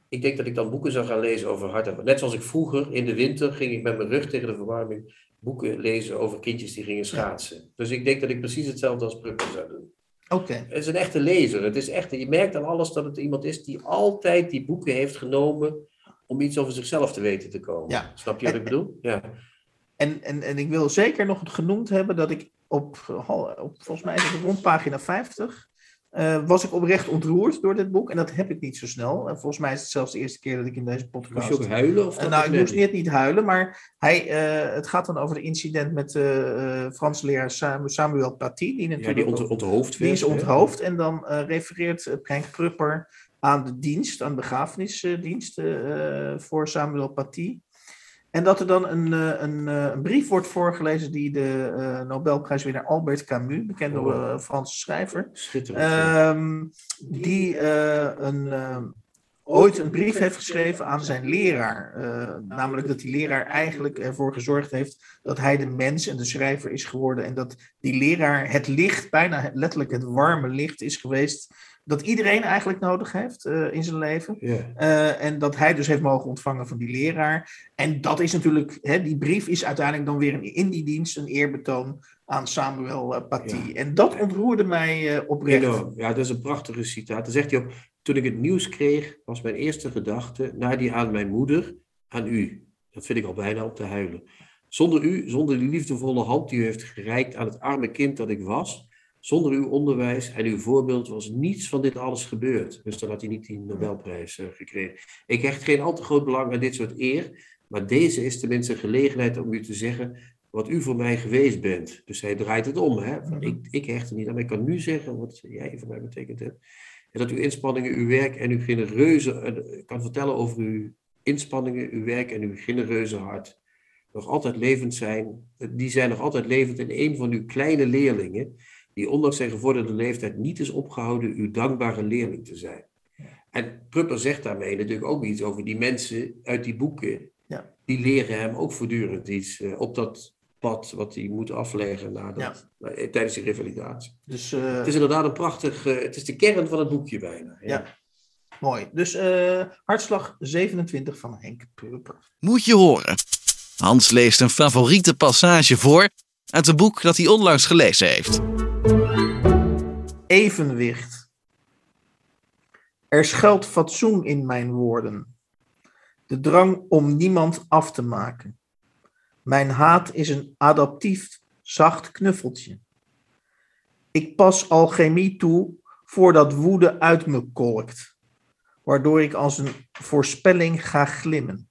ik denk dat ik dan boeken zou gaan lezen over hart en Net zoals ik vroeger in de winter ging ik met mijn rug tegen de verwarming boeken lezen over kindjes die gingen schaatsen. Ja. Dus ik denk dat ik precies hetzelfde als Prupper zou doen. Okay. Het is een echte lezer. Het is echt, je merkt aan alles dat het iemand is die altijd die boeken heeft genomen om iets over zichzelf te weten te komen. Ja. Snap je wat en, ik bedoel? Ja. En, en, en ik wil zeker nog genoemd hebben dat ik op, op volgens mij rond pagina 50, uh, was ik oprecht ontroerd door dit boek. En dat heb ik niet zo snel. En volgens mij is het zelfs de eerste keer dat ik in deze podcast... Moest je ook huilen? Of uh, nou, ik moest net niet huilen, maar hij, uh, het gaat dan over het incident met de Frans leraar Samuel Paty. Die, ja, die ont onthoofd Die is onthoofd en dan refereert Henk Prupper aan de dienst, aan de begrafenisdienst voor Samuel Paty. En dat er dan een, een, een, brief wordt voorgelezen die de uh, Nobelprijswinnaar Albert Camus, bekende uh, Franse schrijver, uh, die uh, een, ooit een brief heeft geschreven aan zijn leraar. namelijk dat die leraar eigenlijk ervoor gezorgd heeft dat hij de mens en de schrijver is geworden. En dat die leraar het licht, bijna letterlijk het warme licht is geweest dat iedereen eigenlijk nodig heeft eh, in zijn leven. Eh, en dat hij dus heeft mogen ontvangen van die leraar. En dat is natuurlijk, hè, die brief is uiteindelijk dan weer een, in die dienst een eerbetoon aan Samuel uh, Paty. Ja. En dat ontroerde mij oprecht. Enorm. Ja, dat is een prachtige citaat. Dan zegt hij ook, toen ik het nieuws kreeg, was mijn eerste gedachte, na die aan mijn moeder, aan u. Dat vind ik al bijna om te huilen. Zonder u, zonder die liefdevolle hand die u heeft gereikt aan het arme kind dat ik was, zonder uw onderwijs en uw voorbeeld was niets van dit alles gebeurd. Dus dan had hij niet die Nobelprijs uh, gekregen. Ik hecht geen al te groot belang aan dit soort eer, maar deze is tenminste een gelegenheid om u te zeggen wat u voor mij geweest bent. Dus hij draait het om. Hè? Van, ik, ik hecht er niet aan, maar ik kan nu zeggen wat jij voor mij betekend hebt. En dat uw inspanningen, uw werk en uw genereuze, uh, kan vertellen over uw inspanningen, uw werk en uw genereuze hart. Nog altijd levend zijn, die zijn nog altijd levend in een van uw kleine leerlingen, die ondanks zijn gevorderde leeftijd niet is opgehouden uw dankbare leerling te zijn. En Prupper zegt daarmee natuurlijk ook iets over die mensen uit die boeken. Ja. Die leren hem ook voortdurend iets uh, op dat pad wat hij moet afleggen na dat, ja. na, tijdens die revalidatie. Dus, uh, het is inderdaad een prachtig, uh, het is de kern van het boekje bijna. Ja. ja. Mooi. Dus uh, hartslag 27 van Henk Prupper. Moet je horen. Hans leest een favoriete passage voor uit een boek dat hij onlangs gelezen heeft. Evenwicht. Er schuilt fatsoen in mijn woorden. De drang om niemand af te maken. Mijn haat is een adaptief, zacht knuffeltje. Ik pas alchemie toe voordat woede uit me kolkt, waardoor ik als een voorspelling ga glimmen.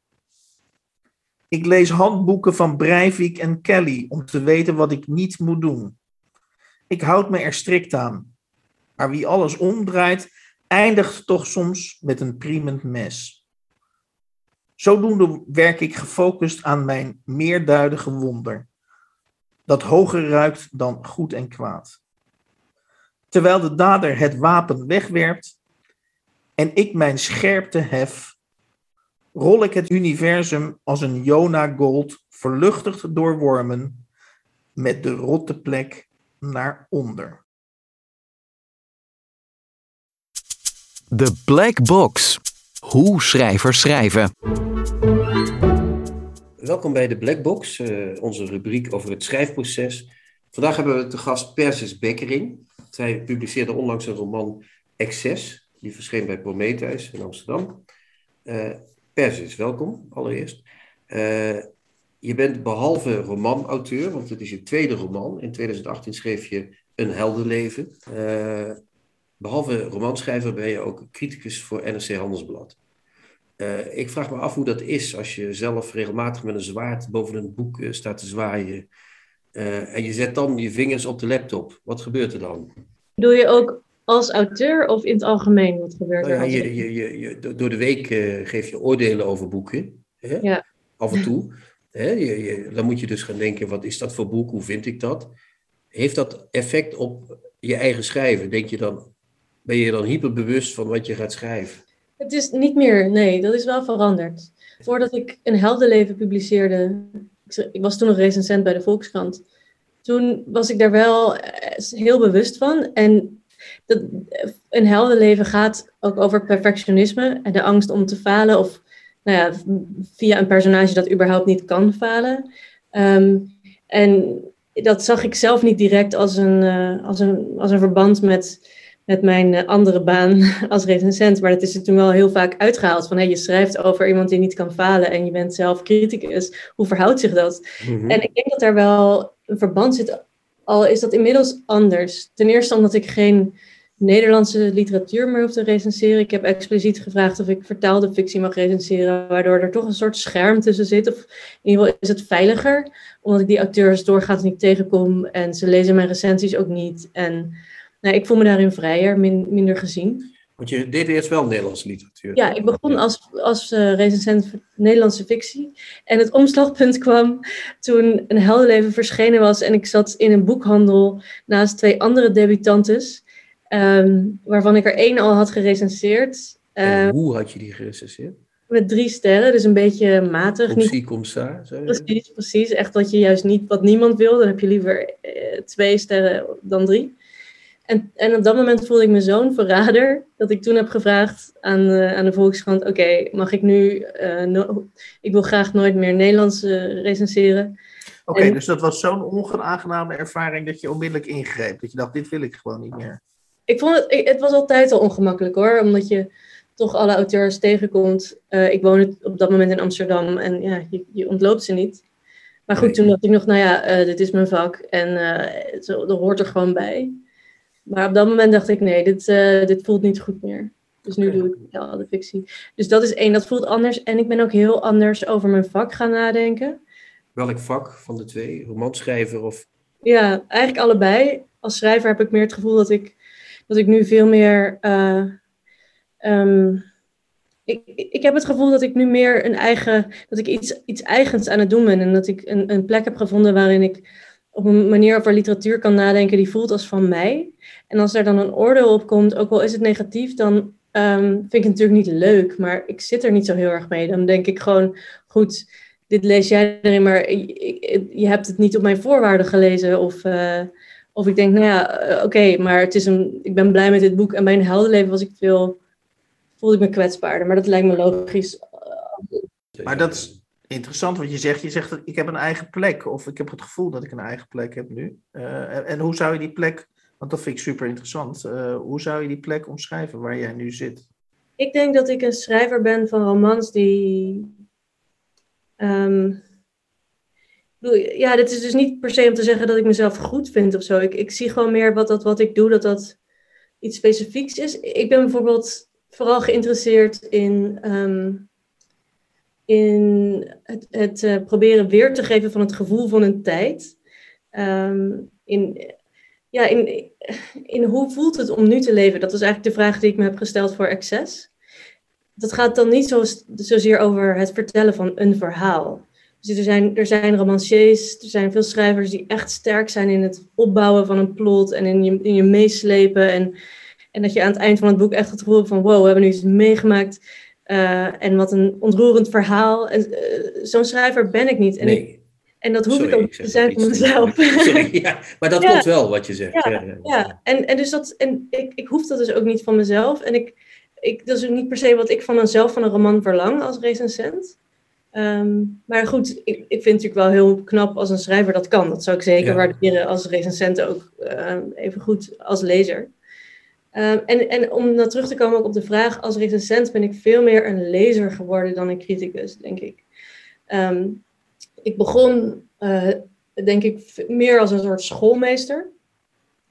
Ik lees handboeken van Breivik en Kelly om te weten wat ik niet moet doen. Ik houd me er strikt aan, maar wie alles omdraait, eindigt toch soms met een priemend mes. Zodoende werk ik gefocust aan mijn meerduidige wonder, dat hoger ruikt dan goed en kwaad. Terwijl de dader het wapen wegwerpt en ik mijn scherpte hef, rol ik het universum als een Jona Gold verluchtigd door wormen met de rotte plek naar onder. The Black Box. Hoe schrijvers schrijven. Welkom bij de Black Box, uh, onze rubriek over het schrijfproces. Vandaag hebben we te gast Persis Bekkering. Zij publiceerde onlangs een roman Excess, die verscheen bij Prometheus in Amsterdam. Uh, Persis, welkom allereerst. Uh, je bent behalve romanauteur, want het is je tweede roman. In 2018 schreef je Een heldenleven. Uh, behalve romanschrijver ben je ook criticus voor NRC Handelsblad. Uh, ik vraag me af hoe dat is als je zelf regelmatig met een zwaard boven een boek staat te zwaaien. En je zet dan je vingers op de laptop. Wat gebeurt er dan? Doe je ook als auteur of in het algemeen? Wat gebeurt nou, er? Ja, je, je, je, je, door de week geef je oordelen over boeken. Hè? Ja. Af en toe. Hè? Je, dan moet je dus gaan denken, wat is dat voor boek? Hoe vind ik dat? Heeft dat effect op je eigen schrijven? Denk je dan, ben je dan hyperbewust van wat je gaat schrijven? Het is niet meer, nee, dat is wel veranderd. Voordat ik een heldenleven publiceerde, ik was toen nog recensent bij de Volkskrant, toen was ik daar wel heel bewust van. En dat, een heldenleven gaat ook over perfectionisme en de angst om te falen of nou ja, via een personage dat überhaupt niet kan falen. Um, en dat zag ik zelf niet direct als een, uh, als een, als een verband met met mijn andere baan als recensent. Maar dat is er toen wel heel vaak uitgehaald. Van hey, je schrijft over iemand die niet kan falen en je bent zelf criticus. Hoe verhoudt zich dat? Mm-hmm. En ik denk dat daar wel een verband zit. Al is dat inmiddels anders. Ten eerste omdat ik geen Nederlandse literatuur meer hoef te recenseren. Ik heb expliciet gevraagd of ik vertaalde fictie mag recenseren. Waardoor er toch een soort scherm tussen zit. Of in ieder geval is het veiliger. Omdat ik die auteurs doorgaans niet tegenkom. En ze lezen mijn recensies ook niet. En nou, ik voel me daarin vrijer, min, minder gezien. Want je deed eerst wel Nederlandse literatuur. Ja, ik begon als, als uh, recensent Nederlandse fictie. En het omslagpunt kwam toen Een heldenleven verschenen was. En ik zat in een boekhandel naast twee andere debutantes. Um, waarvan ik er één al had gerecenseerd. Uh, hoe had je die gerecenseerd? Met drie sterren, dus een beetje matig. Zie, kom. Precies, precies. Echt wat je juist niet, wat niemand wil. Dan heb je liever uh, twee sterren dan drie. En, en op dat moment voelde ik me zo'n verrader dat ik toen heb gevraagd aan, uh, aan de Volkskrant: Oké, mag ik nu. Uh, no ik wil graag nooit meer Nederlands uh, recenseren. Oké, okay, dus dat was zo'n onaangename ervaring dat je onmiddellijk ingreep. Dat je dacht: Dit wil ik gewoon niet meer. Ik vond het, het was altijd al ongemakkelijk hoor, omdat je toch alle auteurs tegenkomt. ik woon op dat moment in Amsterdam en ja, je, je ontloopt ze niet. Maar goed, toen dacht ik nog, nou ja, dit is mijn vak en dat hoort er gewoon bij. Maar op dat moment dacht ik, nee, dit, uh, dit voelt niet goed meer. Dus nu doe ik ja, de fictie. Dus dat is één, dat voelt anders. En ik ben ook heel anders over mijn vak gaan nadenken. Welk vak van de twee? Romanschrijver of? Ja, eigenlijk allebei. Als schrijver heb ik meer het gevoel dat ik, dat ik nu veel meer... Uh, um, ik, ik heb het gevoel dat ik nu meer een eigen... Dat ik iets, iets eigens aan het doen ben. En dat ik een, een plek heb gevonden waarin ik op een manier over literatuur kan nadenken die voelt als van mij. En als er dan een oordeel op komt, ook al is het negatief, dan um, vind ik het natuurlijk niet leuk, maar ik zit er niet zo heel erg mee. Dan denk ik gewoon, goed, dit lees jij erin, maar je hebt het niet op mijn voorwaarden gelezen. Of, uh, of ik denk, nou ja, eh, oké, maar het is een, ik ben blij met dit boek. En bij een heldenleven was ik veel, voelde ik me kwetsbaarder. Maar dat lijkt me logisch. Maar dat interessant wat je zegt. Je zegt, ik heb een eigen plek. Of ik heb het gevoel dat ik een eigen plek heb nu. Uh, en, hoe zou je die plek want dat vind ik super interessant. Uh, hoe zou je die plek omschrijven waar jij nu zit? Ik denk dat ik een schrijver ben van romans die. Um, ja, dit is dus niet per se om te zeggen dat ik mezelf goed vind of zo. Ik, ik zie gewoon meer wat, dat, wat ik doe, dat dat iets specifieks is. Ik ben bijvoorbeeld vooral geïnteresseerd in, um, in het, uh, proberen weer te geven van het gevoel van een tijd. Um, in, ja, in, in hoe voelt het om nu te leven? Dat was eigenlijk de vraag die ik me heb gesteld voor Access. Dat gaat dan niet zo, zozeer over het vertellen van een verhaal. Dus er zijn, er zijn romanciers, er zijn veel schrijvers die echt sterk zijn in het opbouwen van een plot en in je, in je meeslepen. En, en dat je aan het eind van het boek echt het gevoel hebt van wow, we hebben nu iets meegemaakt. Uh, en wat een ontroerend verhaal. En, uh, Zo'n schrijver ben ik niet. En nee. En dat hoef ik ook te zijn voor mezelf. Sorry, ja, maar dat ja. klopt wel wat je zegt. Ja, ja. En, en, dus dat, en ik, ik hoef dat dus ook niet van mezelf. En ik, ik, dat is ook niet per se wat ik van mezelf van een roman verlang als recensent. Um, maar goed, ik, ik vind het natuurlijk wel heel knap als een schrijver dat kan. Dat zou ik zeker waarderen als recensent ook uh, even goed als lezer. Um, en, en om naar terug te komen ook op de vraag, als recensent ben ik veel meer een lezer geworden dan een criticus, denk ik. Um, ik begon, uh, denk ik, meer als een soort schoolmeester.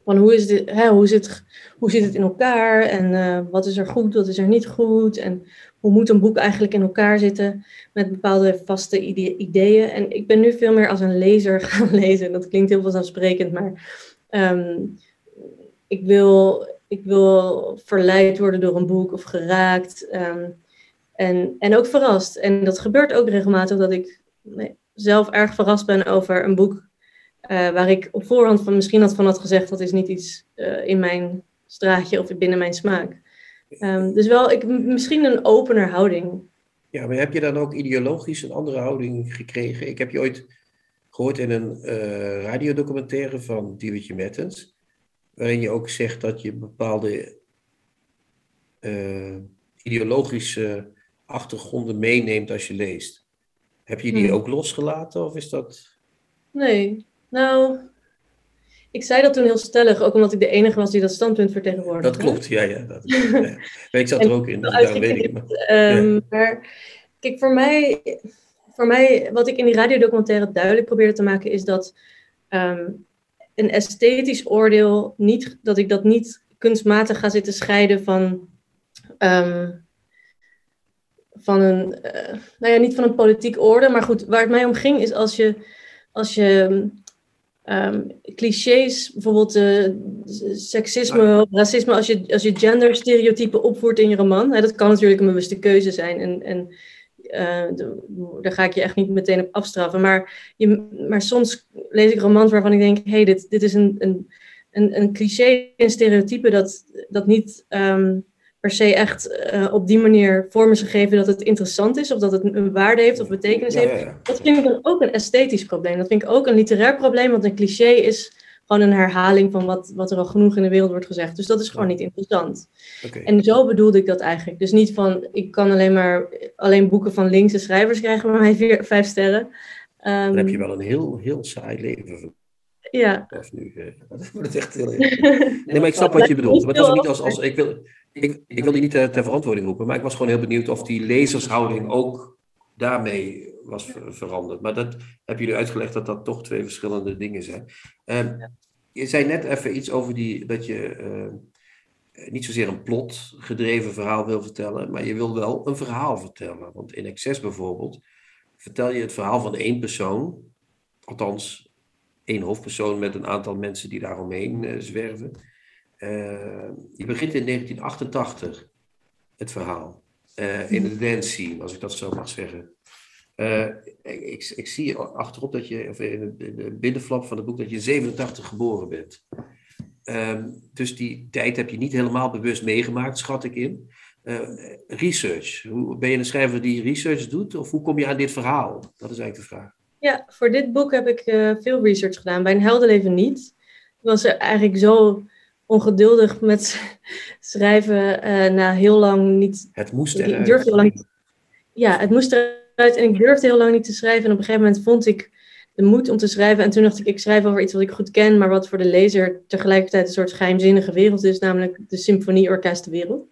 Van hoe, is hè, hoe, zit, hoe zit het in elkaar en uh, wat is er goed, wat is er niet goed en hoe moet een boek eigenlijk in elkaar zitten met bepaalde vaste ide ideeën. En ik ben nu veel meer als een lezer gaan lezen. Dat klinkt heel vanzelfsprekend, maar um, ik, wil, ik wil verleid worden door een boek of geraakt. Um, en, en ook verrast. En dat gebeurt ook regelmatig dat ik zelf erg verrast ben over een boek uh, waar ik op voorhand van misschien had van had gezegd dat is niet iets uh, in mijn straatje of binnen mijn smaak. Um, dus wel, ik, misschien een opener houding. Ja, maar heb je dan ook ideologisch een andere houding gekregen? Ik heb je ooit gehoord in een uh, radiodocumentaire van Diewertje Mettens, waarin je ook zegt dat je bepaalde ideologische achtergronden meeneemt als je leest. Heb je die hmm. ook losgelaten of is dat... Nee, nou, ik zei dat toen heel stellig, ook omdat ik de enige was die dat standpunt vertegenwoordigde. Dat klopt, ja, ja. Dat, ja. ik zat er ook in, dus daarom weet ik het. Um, ja. Maar kijk, voor mij, voor mij, wat ik in die radiodocumentaire duidelijk probeerde te maken, is dat um, een esthetisch oordeel, niet, dat ik dat niet kunstmatig ga zitten scheiden van um, van een, uh, nou ja, niet van een politiek orde, maar goed, waar het mij om ging is als je, als je um, clichés, bijvoorbeeld uh, seksisme, racisme, als je, als je genderstereotypen opvoert in je roman, hè, dat kan natuurlijk een bewuste keuze zijn en, en de, daar ga ik je echt niet meteen op afstraffen, maar, je, maar soms lees ik romans waarvan ik denk, hé, hey, dit, dit is een, een, een, een cliché, een stereotype dat, dat niet... Um, per se echt uh, op die manier vormen ze geven dat het interessant is of dat het een waarde heeft of betekenis heeft. Dat vind ik dan ook een esthetisch probleem. Dat vind ik ook een literair probleem, want een cliché is gewoon een herhaling van wat, wat er al genoeg in de wereld wordt gezegd. Dus dat is gewoon niet interessant. En zo bedoelde ik dat eigenlijk. Dus niet van, ik kan alleen maar alleen boeken van linkse schrijvers krijgen bij mij vier, vijf sterren. Ehm, Dan heb je wel een heel, heel saai leven Ja. vanaf nu. eh. Dat wordt echt heel Nee, maar ik snap wat je bedoelt. Maar het was niet als, als ik, wil, ik, ik wil die niet ter, ter verantwoording roepen, maar ik was gewoon heel benieuwd of die lezershouding ook daarmee was ver- veranderd. Maar dat heb jullie uitgelegd dat dat toch twee verschillende dingen zijn. Ehm, Je zei net even iets over die, dat je eh, niet zozeer een plot gedreven verhaal wil vertellen, maar je wil wel een verhaal vertellen. Want in Access bijvoorbeeld vertel je het verhaal van één persoon, althans één hoofdpersoon met een aantal mensen die daaromheen eh, zwerven. Eh, je begint in 1988, het verhaal, eh, in de dance als ik dat zo mag zeggen. Eh, ik, ik zie achterop dat je, of in de, in de binnenflap van het boek, dat je 87 geboren bent. Ehm, dus die tijd heb je niet helemaal bewust meegemaakt, schat ik in. Eh, research. Hoe, ben je een schrijver die research doet? Of hoe kom je aan dit verhaal? Dat is eigenlijk de vraag. Ja, voor dit boek heb ik veel research gedaan. Bij een heldenleven niet. Ik was eigenlijk zo ongeduldig met schrijven eh, na heel lang niet... Het moest Ik eruit. durfde heel lang niet- Ja, het moest eruit en ik durfde heel lang niet te schrijven. En op een gegeven moment vond ik de moed om te schrijven. En toen dacht ik, ik schrijf over iets wat ik goed ken, maar wat voor de lezer tegelijkertijd een soort geheimzinnige wereld is, namelijk de symfonieorkestenwereld.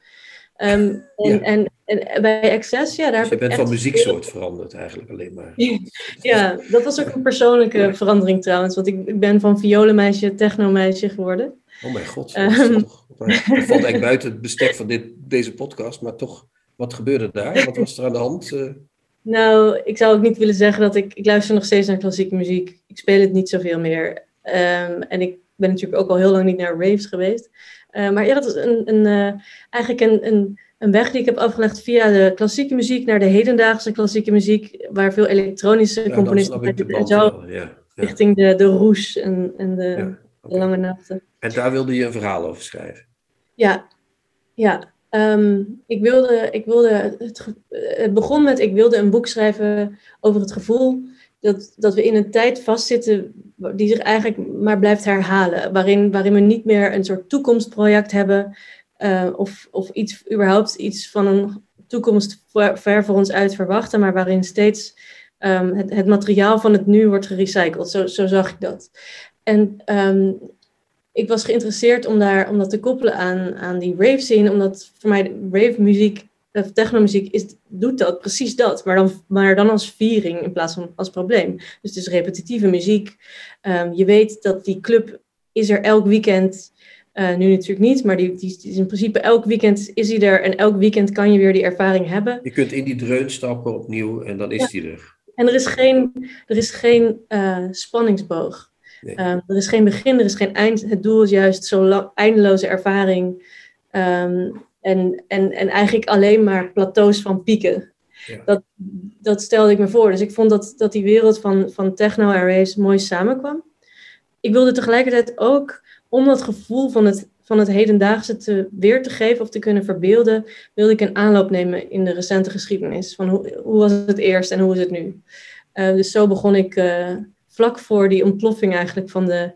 Ehm en, Ja. en, en bij Access, ja, daar Dus je bent van muzieksoort veranderd eigenlijk alleen maar. Ja, dat was ook een persoonlijke verandering trouwens. Want ik, ik ben van violenmeisje technomeisje geworden. Oh mijn god. Ehm. Dat, is toch- dat valt eigenlijk buiten het bestek van dit, deze podcast. Maar toch, wat gebeurde daar? Wat was er aan de hand? Eh, Nou, ik zou ook niet willen zeggen dat ik... Ik luister nog steeds naar klassieke muziek. Ik speel het niet zoveel meer. Ehm, en ik ben natuurlijk ook al heel lang niet naar raves geweest. Eh, maar ja, dat is een, een, eh, eigenlijk een, een, een weg die ik heb afgelegd via de klassieke muziek naar de hedendaagse klassieke muziek, waar veel elektronische ja, componisten ik en zo, wel, Ja, ja, richting de, de roes en, en de, de lange nachten. En daar wilde je een verhaal over schrijven. Ja, ja. Ehm, ik wilde, ik wilde het, het begon met, ik wilde een boek schrijven over het gevoel dat, dat we in een tijd vastzitten die zich eigenlijk maar blijft herhalen. Waarin, waarin we niet meer een soort toekomstproject hebben eh, of, of iets, überhaupt iets van een toekomst ver, ver voor ons uit verwachten, maar waarin steeds ehm, het, het materiaal van het nu wordt gerecycled. Zo, zo zag ik dat. En ehm, ik was geïnteresseerd om, daar, om dat te koppelen aan, aan die rave scene, omdat voor mij rave muziek, of technomuziek, is, doet dat, precies dat, maar dan, maar dan als viering in plaats van als probleem. Dus het is repetitieve muziek. Ehm, je weet dat die club is er elk weekend, eh, nu natuurlijk niet, maar die, is in principe elk weekend is die er en elk weekend kan je weer die ervaring hebben. Je kunt in die dreun stappen opnieuw en dan is Ja. die er. En er is geen, er is geen eh, spanningsboog. Nee. Ehm, er is geen begin, er is geen eind. Het doel is juist zo'n lang- eindeloze ervaring. Ehm, en, en, en eigenlijk alleen maar plateaus van pieken. Ja. Dat, dat stelde ik me voor. Dus ik vond dat, dat die wereld van, van techno en race mooi samenkwam. Ik wilde tegelijkertijd ook, om dat gevoel van het, van het hedendaagse te, weer te geven of te kunnen verbeelden, wilde ik een aanloop nemen in de recente geschiedenis. Van hoe, hoe was het eerst en hoe is het nu? Eh, dus zo begon ik eh, vlak voor die ontploffing eigenlijk van, de,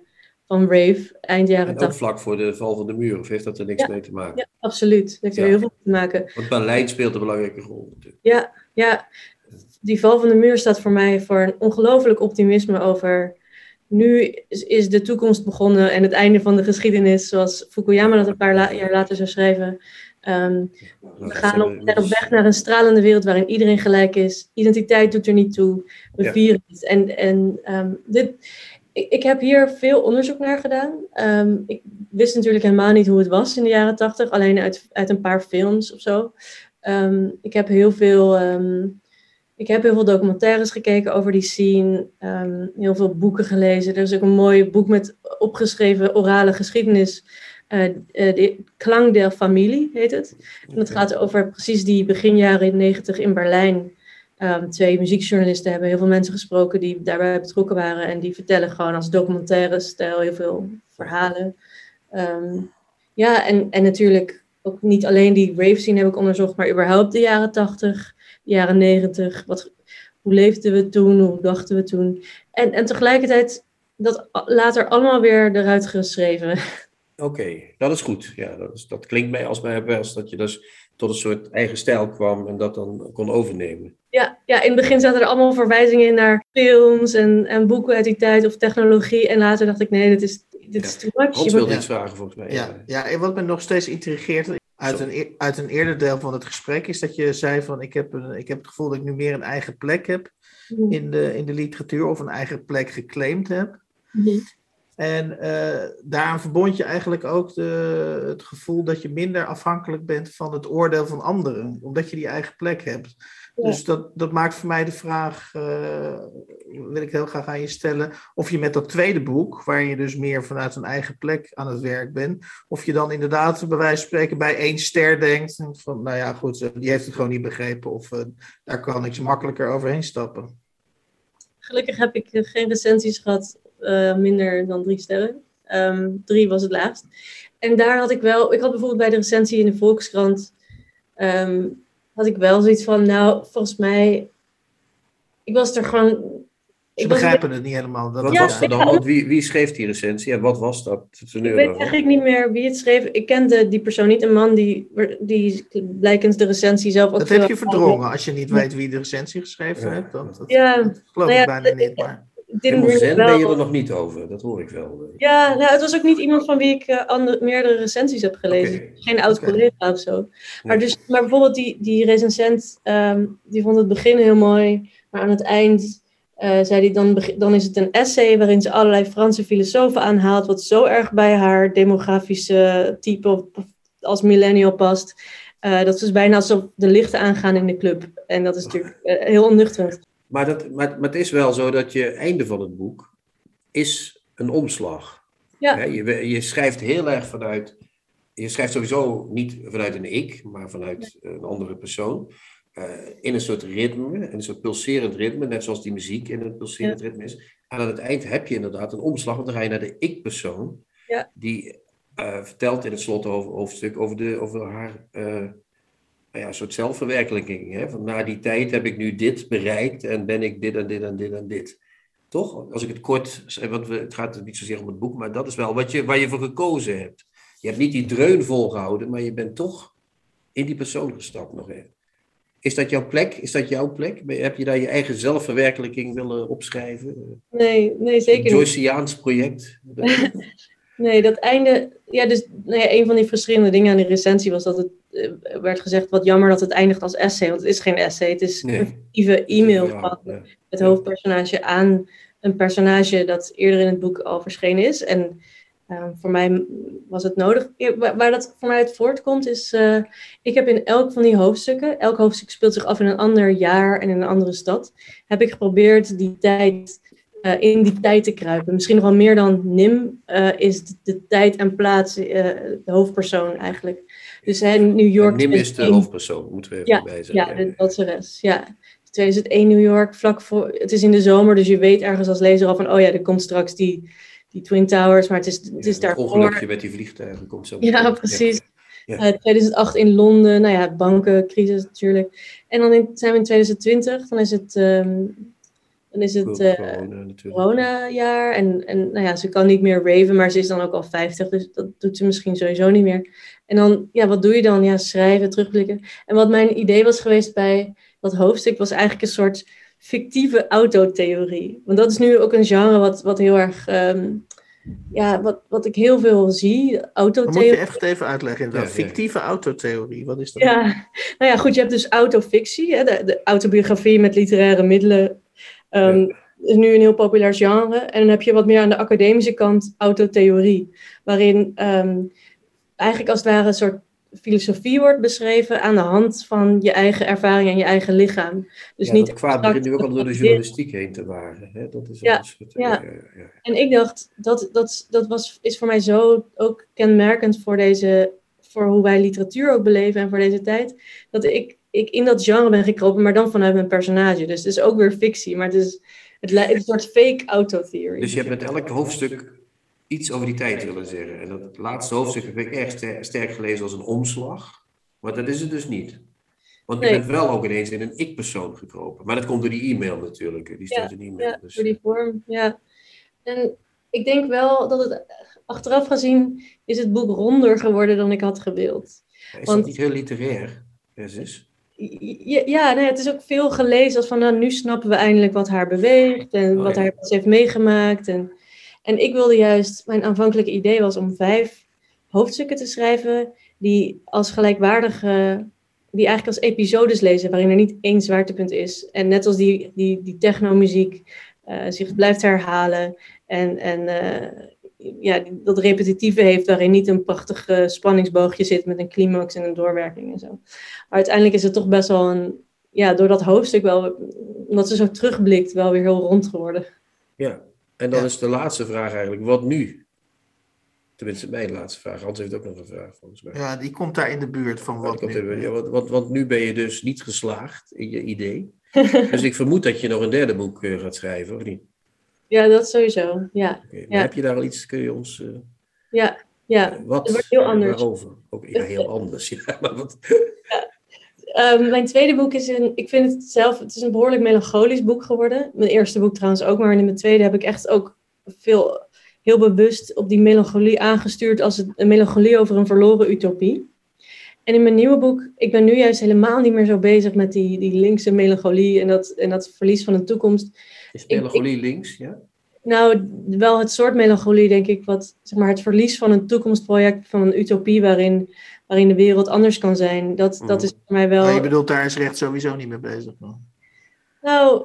van Rave, eind jaren En ook 80. vlak voor de val van de muur, of heeft dat er niks Ja. mee te maken? Ja, absoluut. Dat heeft er heel veel mee te maken. Want Berlijn speelt een belangrijke rol natuurlijk. Ja, ja, die val van de muur staat voor mij voor een ongelooflijk optimisme over. Nu is, is de toekomst begonnen en het einde van de geschiedenis, zoals Fukuyama dat een paar la- jaar later zou schrijven. Ehm, we gaan op, zijn op weg naar een stralende wereld waarin iedereen gelijk is. Identiteit doet er niet toe. We Ja. vieren het. En, en ehm, dit, ik, ik heb hier veel onderzoek naar gedaan. Ehm, ik wist natuurlijk helemaal niet hoe het was in de jaren tachtig, alleen uit, uit een paar films of zo. Ik heb heel veel. ik heb heel veel documentaires gekeken over die scene, heel veel boeken gelezen. Er is ook een mooi boek met opgeschreven orale geschiedenis. Eh eh, de Klang der Familie heet het. En dat gaat over precies die beginjaren 90 in Berlijn. Ehm, twee muziekjournalisten hebben heel veel mensen gesproken die daarbij betrokken waren. En die vertellen gewoon als documentaire stijl heel veel verhalen. Ehm, ja, en, en natuurlijk ook niet alleen die rave scene heb ik onderzocht, maar überhaupt de jaren 80, de jaren 90. Wat, hoe leefden we toen? Hoe dachten we toen? En, en tegelijkertijd dat later allemaal weer eruit geschreven. Oké, dat is goed. Ja, dat, is, dat klinkt mij als mij best dat je dus tot een soort eigen stijl kwam en dat dan kon overnemen. Ja, ja, in het begin zaten er allemaal verwijzingen in naar films en, en boeken uit die tijd of technologie. En later dacht ik, nee, dit is, dit is Ja. too much. Hans wilde moet- iets vragen volgens mij. Ja, ja, en wat me nog steeds intrigeert uit een, uit een eerder deel van het gesprek is dat je zei van ik heb, een, ik heb het gevoel dat ik nu meer een eigen plek heb in de, in de literatuur of een eigen plek geclaimd heb. Mhm. En eh, daaraan verbond je eigenlijk ook de, het gevoel dat je minder afhankelijk bent van het oordeel van anderen, omdat je die eigen plek hebt. Ja. Dus dat, dat maakt voor mij de vraag, eh, wil ik heel graag aan je stellen, of je met dat tweede boek, waar je dus meer vanuit een eigen plek aan het werk bent, of je dan inderdaad bij wijze van spreken bij één ster denkt, en van nou ja goed, eh, die heeft het gewoon niet begrepen, of daar kan ik makkelijker overheen stappen. Gelukkig heb ik geen recensies gehad, eh, minder dan drie sterren. Ehm, drie was het laagst. En daar had ik wel, ik had bijvoorbeeld bij de recensie in de Volkskrant, ehm, had ik wel zoiets van, nou, volgens mij, ik was er gewoon. Ze ik was- begrijpen het niet helemaal. Dat Wat Ja, was er dan? ik- Want wie, wie schreef die recensie en wat was dat? Ik weet eigenlijk niet meer wie het schreef. Ik kende die persoon niet. Een man die, die blijkens de recensie zelf ook Dat heb je verdrongen als je niet weet wie de recensie geschreven Ja. heeft. Dat, dat, Ja, dat geloof nou ik ja, bijna niet. Maar didn't zen ben je er nog niet over, dat hoor ik wel. Ja, nou, het was ook niet iemand van wie ik eh, andere, meerdere recensies heb gelezen. Geen oud Oké. collega of zo. Maar, dus, maar bijvoorbeeld die, die recensent, ehm, die vond het begin heel mooi. Maar aan het eind eh, zei hij, dan, dan is het een essay waarin ze allerlei Franse filosofen aanhaalt. Wat zo erg bij haar demografische type als millennial past. eh, dat ze dus bijna alsof de lichten aangaan in de club. En dat is natuurlijk heel onnuchterend. Maar, dat, maar, maar het is wel zo dat je einde van het boek is een omslag. Ja. Je, je schrijft heel erg vanuit, je schrijft sowieso niet vanuit een ik, maar vanuit een andere persoon. eh, in een soort ritme, een soort pulserend ritme, net zoals die muziek in een pulserend ritme is. En aan het eind heb je inderdaad een omslag, want dan ga je naar de ik-persoon, Ja. die eh, vertelt in het slothoofdstuk over, de, over haar eh, ja, een soort zelfverwerkelijking. Hè? Van na die tijd heb ik nu dit bereikt en ben ik dit en dit en dit en dit. Toch? Als ik het kort, want we- het gaat niet zozeer om het boek, maar dat is wel wat je, waar je voor gekozen hebt. Je hebt niet die dreun volgehouden, maar je bent toch in die persoon gestapt nog even. Is dat jouw plek? Is dat jouw plek? Heb je daar je eigen zelfverwerkelijking willen opschrijven? Nee, nee zeker niet. Joyceaans project? Nee, dat einde. Ja, dus nou ja, een van die frustrerende dingen aan die recensie was dat het werd gezegd: wat jammer dat het eindigt als essay. Want het is geen essay, het is Nee. een fictieve e-mail Ja, van ja. het hoofdpersonage aan een personage dat eerder in het boek al verschenen is. En eh, voor mij was het nodig. Waar, waar dat voor mij uit voortkomt is, eh, ik heb in elk van die hoofdstukken, elk hoofdstuk speelt zich af in een ander jaar en in een andere stad, heb ik geprobeerd die tijd, eh, in die tijd te kruipen. Misschien nog wel meer dan Nim eh, is de, de tijd en plaats eh, de hoofdpersoon eigenlijk. Dus hè, New York. Nim is de 2001. hoofdpersoon, moeten we even Ja, bij zeggen. Ja, de danseres. Ja. 2001 New York, vlak voor. Het is in de zomer, dus je weet ergens als lezer al van: oh ja, er komt straks die, die Twin Towers, maar het is, het is Ja, daarvoor. ongelukje met die vliegtuigen komt zo. Ja, precies. Ja. Eh, 2008 in Londen, nou ja, bankencrisis natuurlijk. En dan in, zijn we in 2020, dan is het, ehm, dan is het eh, corona-jaar. En, en nou ja, ze kan niet meer raven, maar ze is dan ook al 50, dus dat doet ze misschien sowieso niet meer. En dan, ja, wat doe je dan? Ja, schrijven, terugblikken. En wat mijn idee was geweest bij dat hoofdstuk, was eigenlijk een soort fictieve autotheorie. Want dat is nu ook een genre wat, wat heel erg, ehm, ja, wat, wat ik heel veel zie, Dan moet autotheorie. je echt even uitleggen. inderdaad. Ja, ja. Fictieve autotheorie, wat is dat? Ja, nou ja, goed, je hebt dus autofictie, hè, de, de autobiografie met literaire middelen. ehm, is nu een heel populair genre. En dan heb je wat meer aan de academische kant autotheorie, waarin ehm, eigenlijk als het ware een soort filosofie wordt beschreven aan de hand van je eigen ervaring en je eigen lichaam. Dus ja, niet dat kwaad begint nu ook al door de journalistiek heen te waren. Hè? Dat is Ja, soort, ja. ja, ja. En ik dacht, dat, dat, dat was, is voor mij zo ook kenmerkend voor, deze, voor hoe wij literatuur ook beleven en voor deze tijd. Dat ik, ik in dat genre ben gekropen, maar dan vanuit mijn personage. Dus het is ook weer fictie, maar het is, het lijkt een soort fake autotheorie. Dus je hebt met elk hoofdstuk iets over die tijd willen zeggen. En dat laatste hoofdstuk heb ik erg ster- sterk gelezen als een omslag. Maar dat is het dus niet. Want je Nee. bent wel ook ineens in een ik-persoon gekropen. Maar dat komt door die e-mail natuurlijk. Die staat in de e-mail. Ja, dus, door die vorm, ja. En ik denk wel dat het achteraf gezien is het boek ronder geworden dan ik had gewild. Is Want- dat niet heel literair? Jezus. Ja, ja nee, het is ook veel gelezen als van nou, nu snappen we eindelijk wat haar beweegt en Oh, wat ja. haar heeft meegemaakt. En, en ik wilde juist, mijn aanvankelijke idee was om vijf hoofdstukken te schrijven die als gelijkwaardige, die eigenlijk als episodes lezen, waarin er niet één zwaartepunt is. En net als die, die, die technomuziek eh, zich blijft herhalen en, en eh, ja, dat repetitieve heeft, waarin niet een prachtig spanningsboogje zit met een climax en een doorwerking en zo. Maar uiteindelijk is het toch best wel een, ja, door dat hoofdstuk wel, omdat ze zo terugblikt, wel weer heel rond geworden. Ja. En dan Ja. is de laatste vraag eigenlijk, wat nu? Tenminste, mijn laatste vraag. Hans heeft ook nog een vraag, volgens mij. Ja, die komt daar in de buurt van wat nu. ja, want, want, want nu ben je dus niet geslaagd in je idee. dus ik vermoed dat je nog een derde boek eh, gaat schrijven, of niet? Ja, dat sowieso. Ja, maar Ja. Heb je daar al iets, kun je ons... eh, ja, ja. wat? het wordt heel anders. Waarover? Ook, ja, heel anders. Ja, maar wat, Ehm, mijn tweede boek is een, ik vind het zelf, het is een behoorlijk melancholisch boek geworden. Mijn eerste boek trouwens ook, maar in mijn tweede heb ik echt ook veel, heel bewust op die melancholie aangestuurd als het, een melancholie over een verloren utopie. En in mijn nieuwe boek, ik ben nu juist helemaal niet meer zo bezig met die, die linkse melancholie en dat, en dat verlies van de toekomst. is melancholie links, ja? Nou, wel het soort melancholie, denk ik, wat zeg maar, het verlies van een toekomstproject, van een utopie waarin, waarin de wereld anders kan zijn. Dat, dat Mhm. is voor mij wel. Maar je bedoelt, daar is recht sowieso niet mee bezig. man. Nou,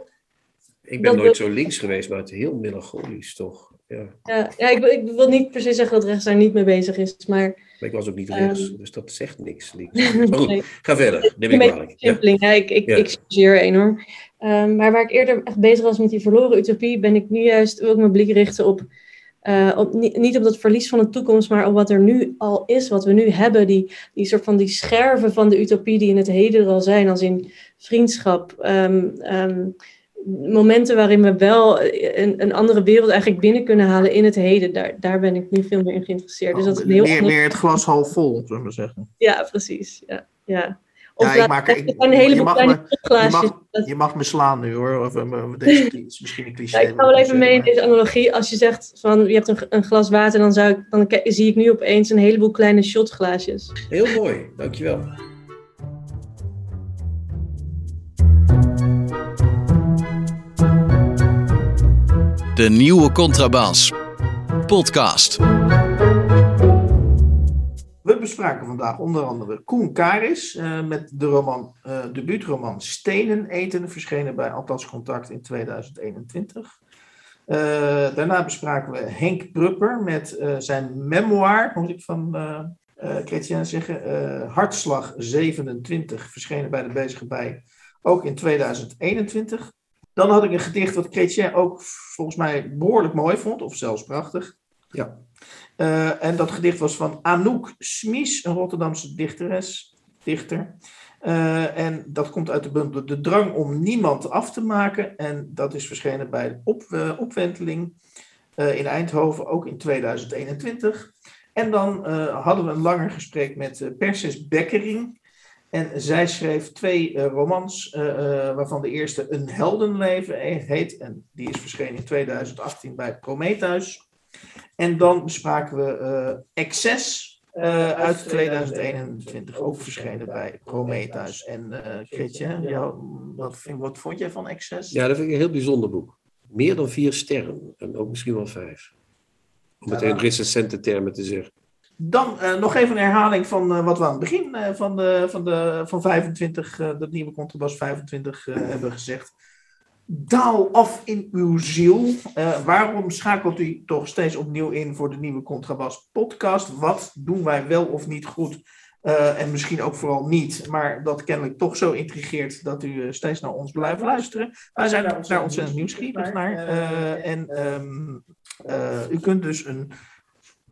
Ik ben nooit wil- zo links geweest, maar het is heel melancholisch toch. Ja. ja, ja ik, wil- ik wil niet per se zeggen dat rechts daar niet mee bezig is, maar Maar ik was ook niet rechts, Ehm. dus dat zegt niks. links. Maar goed, Nee. ga verder. Neem ik kwalijk. Ja. simpeling. Ja, ik, ik, Ja. ik enorm. Ehm, maar waar ik eerder echt bezig was met die verloren utopie, ben ik nu juist wil ik mijn blik richten op, eh, op niet, niet op dat verlies van de toekomst, maar op wat er nu al is, wat we nu hebben, die, die soort van die scherven van de utopie die in het heden er al zijn, als in vriendschap. ehm, ehm, momenten waarin we wel een, een andere wereld eigenlijk binnen kunnen halen in het heden, daar, daar ben ik nu veel meer in geïnteresseerd. Dus dat is een heel meer, ander- meer het glas half vol, zullen we zeggen. Ja, precies. Ja, ja. Of Ja, ik maak- ik- een heleboel je mag kleine me- Je mag, je mag me slaan nu hoor. Of, eh, deze het is misschien een cliché. Ja, ik ga wel even mee in deze analogie. Als je zegt van je hebt een, een glas water, dan, zou ik, dan zie ik nu opeens een heleboel kleine shotglaasjes. Heel mooi, dankjewel. De nieuwe contrabas. Podcast. We bespraken vandaag onder andere Koen Karis eh, met de roman, eh debuutroman Stenen eten, verschenen bij Atlas Contact in 2021. Eh, daarna bespraken we Henk Prupper met zijn memoir, moet ik van Chrétien zeggen, Hartslag 27, verschenen bij de Bezige Bij, ook in 2021. Dan had ik een gedicht wat Chrétien ook volgens mij behoorlijk mooi vond, of zelfs prachtig. Ja. Eh, en dat gedicht was van Anouk Smies, een Rotterdamse dichteres, dichter. Eh, en dat komt uit de bundel De Drang om Niemand af te maken. En dat is verschenen bij op, eh, Opwenteling in Eindhoven, ook in 2021. En dan hadden we een langer gesprek met Persis Bekkering. En zij schreef twee romans, waarvan de eerste Een Heldenleven heet. En die is verschenen in 2018 bij Prometheus. En dan bespraken we eh Excess eh, uit 2021, ook verschenen bij Prometheus. En uh, jou, wat, vind- wat vond jij van Excess? Ja, dat vind ik een heel bijzonder boek. Meer dan vier sterren. En ook misschien wel vijf. Om het in recensente termen te zeggen. Dan eh, nog even een herhaling van eh, wat we aan het begin eh, van, de, van, de, van 25, eh, dat nieuwe contrabas 25 eh, hebben gezegd. Daal af in uw ziel. Eh, waarom schakelt u toch steeds opnieuw in voor de nieuwe Contrabas podcast? Wat doen wij wel of niet goed? Eh, en misschien ook vooral niet, maar dat kennelijk toch zo intrigeert dat u eh, steeds naar ons blijft luisteren. Wij zijn daar ontzettend nieuwsgierig naar. En ehm, eh, u kunt dus een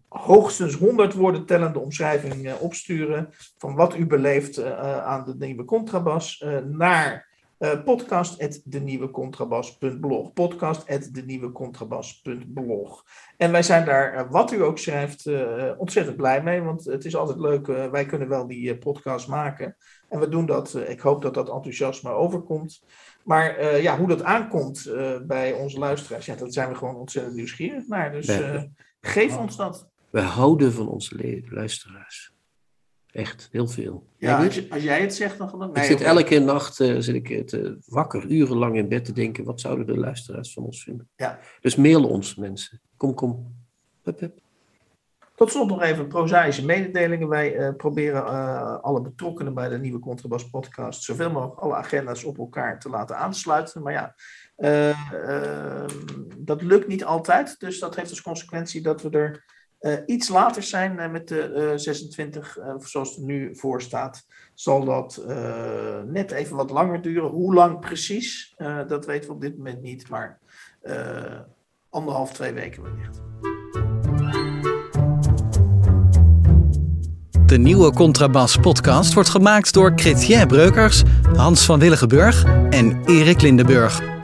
hoogstens 100 woorden tellende omschrijving opsturen van wat u beleeft aan de nieuwe contrabas naar Uh, podcast at denieuwecontrabas.blog. Podcast at denieuwecontrabas.blog. En wij zijn daar, uh, wat u ook schrijft, uh, ontzettend blij mee. Want het is altijd leuk. wij kunnen wel die podcast maken. En we doen dat. ik hoop dat dat enthousiasme overkomt. Maar ja, hoe dat aankomt bij onze luisteraars, ja, dat zijn we gewoon ontzettend nieuwsgierig naar. Dus geef ons dat. We houden van onze luisteraars. Echt, heel veel. Ja, als, je, als, jij het zegt, dan geloof ik. Ik zit elke nacht uh, zit ik, uh, wakker, urenlang in bed te denken, wat zouden de luisteraars van ons vinden? Ja. Dus mail ons, mensen. Kom, kom. Hup, hup. Tot slot nog even prozaïsche mededelingen. Wij uh, proberen alle betrokkenen bij de nieuwe Contrabas podcast zoveel mogelijk alle agenda's op elkaar te laten aansluiten. Maar ja, ehm, dat lukt niet altijd. Dus dat heeft als consequentie dat we er uh, iets later zijn uh, met de uh, 26, zoals het nu voor staat, zal dat net even wat langer duren. Hoe lang precies, dat weten we op dit moment niet, maar anderhalf, twee weken wellicht. De nieuwe Contrabas podcast wordt gemaakt door Chrétien Breukers, Hans van Willigenburg en Erik Lindenburg.